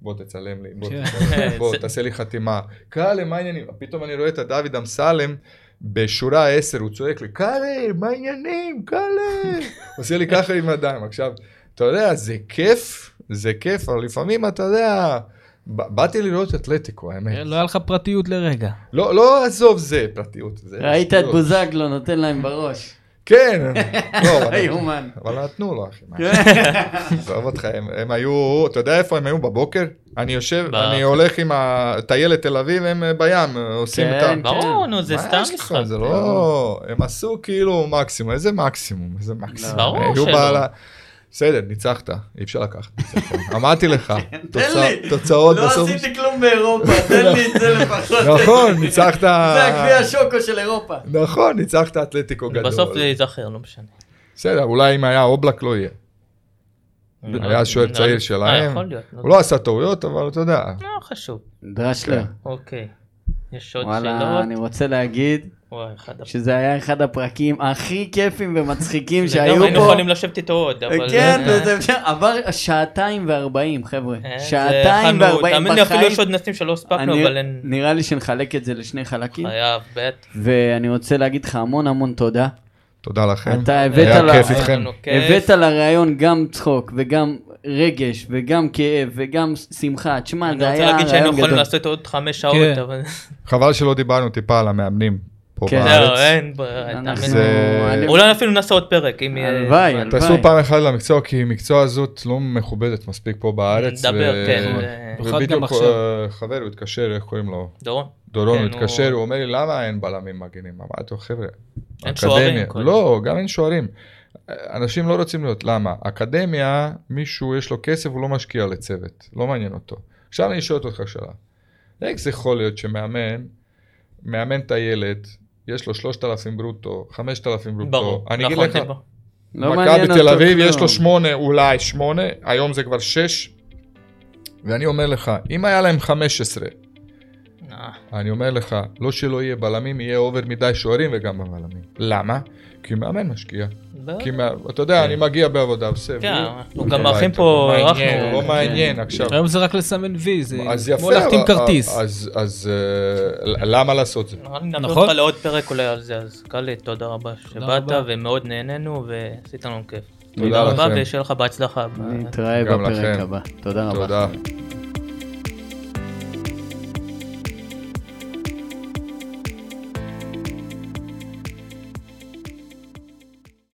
בוא תצלם לי, בוא כן. תצלם לי, בוא תעשה לי חתימה. קאלה, מה העניינים? פתאום אני רואה את הדוד אמסלם בשורה 10, הוא צועק לי, קאלה, מה העניינים? קאלה. עושה לי ככה עם הידיים. עכשיו, אתה יודע, זה כיף, זה כיף, אבל לפעמים אתה יודע, באתי לראות אתלטיקו, האמת. לא היה לך פרטיות לרגע. לא, לא עזוב זה פרטיות. זה ראית את. בוזגלו נותן להם בראש. כן, לא, אבל- נתנו לו, אחי. מה? עזוב אותך, הם, היו, אתה יודע איפה הם היו בבוקר? אני יושב, אני הולך עם הטיילת תל אביב, הם אה, בים, אה, עושים את ה... כן, ברור, נו, זה סתם? משחק. זה לא... הם עשו כאילו מקסימום, איזה מקסימום? איזה מקסימום? ברור שלא. בסדר, ניצחת, אי אפשר לקחת. ניצחון. אמרתי לך, לי. תוצאות לא בסוף. עשיתי כלום באירופה, תן לי את זה לפחות. נכון, ניצחת... זה הגביע שוקו של אירופה. נכון, ניצחת אתלטיקו גדול. בסוף זה ייזכר, לא משנה. בסדר, אולי אם היה אובלק לא יהיה. היה שוער צעיר אה, שלהם. נו. הוא לא עשה טעויות, אבל אתה יודע. לא חשוב. דרשלר. כן. אוקיי. יש עוד וואלה, שאלות? אני רוצה להגיד וואי. שזה היה אחד הפרקים הכי כיפים ומצחיקים שהיו לגמרי, היינו פה. יכולים לשבת איתו עוד, אבל... כן, וזה אפשר, עבר שעתיים וארבעים, חבר'ה. אה, שעתיים וארבעים תאמין לי, אפילו בחיים. יש עוד נושאים שלא הספקנו, אני- אבל אין... נראה לי שנחלק את זה לשני חלקים. חייב, בטח. ואני רוצה להגיד לך המון המון תודה. תודה לכם. אתה הבאת היה לה- כיף היה איתכם. לנו כיף. הבאת לראיון גם צחוק וגם רגש וגם כאב וגם שמחה. תשמע, אני זה רוצה היה להגיד שהיינו יכולים. לעשות עוד חמש שעות, כן. אבל... חבל שלא דיברנו טיפה על המאמנים פה כן. אין ברירה, אני- אולי אפילו נעשה עוד פרק, אם יהיה... הלוואי. הלוואי. תעשו פעם אחת למקצוע, כי מקצוע הזאת לא מכובדת מספיק פה בארץ. נדבר, כן, נכון. ובדיוק. אה, חבר, הוא התקשר, איך קוראים לו? דורון. דורון, כן, הוא התקשר, הוא- אומר לי, למה אין בלמים מגנים? אמרתי לו, חבר'ה, אין שוערים. לא, גם אין שוערים. אנשים לא רוצים להיות, למה? אקדמיה, מישהו יש לו כסף, הוא לא משקיע לצוות, לא מעניין אותו. עכשיו אני שואל אותך שאלה, איך זה יכול להיות שמאמן, מאמן את הילד, יש לו 3,000 ברוטו, 5,000 ברוטו, ברור, אני אגיד נכון, לך. לא מכבי תל אביב. יש לו שמונה, אולי שמונה, היום זה כבר שש, ואני אומר לך, אם היה להם 15, אה, אני אומר לך, לא שלא יהיה בלמים, יהיה אובר מדי שוערים וגם בבלמים. למה? כי מאמן משקיע. כי מה- אתה יודע, אני מגיע בעבודה, עושה... כן, אנחנו הוא גם הביתה, מארחים פה, לא מעניין, אירחנו. לא מעניין עכשיו. היום זה רק לסמן וי, זה כמו להחתים כרטיס. אז- אז אה, למה לעשות זה? נביא נכון. אותך לעוד פרק אולי על זה, אז קאלי, תודה רבה שבאת. ומאוד נהנינו, ועשית לנו כיף. תודה רבה. ושיהיה לך בהצלחה. נתראה בפרק. הבא. תודה רבה. תודה.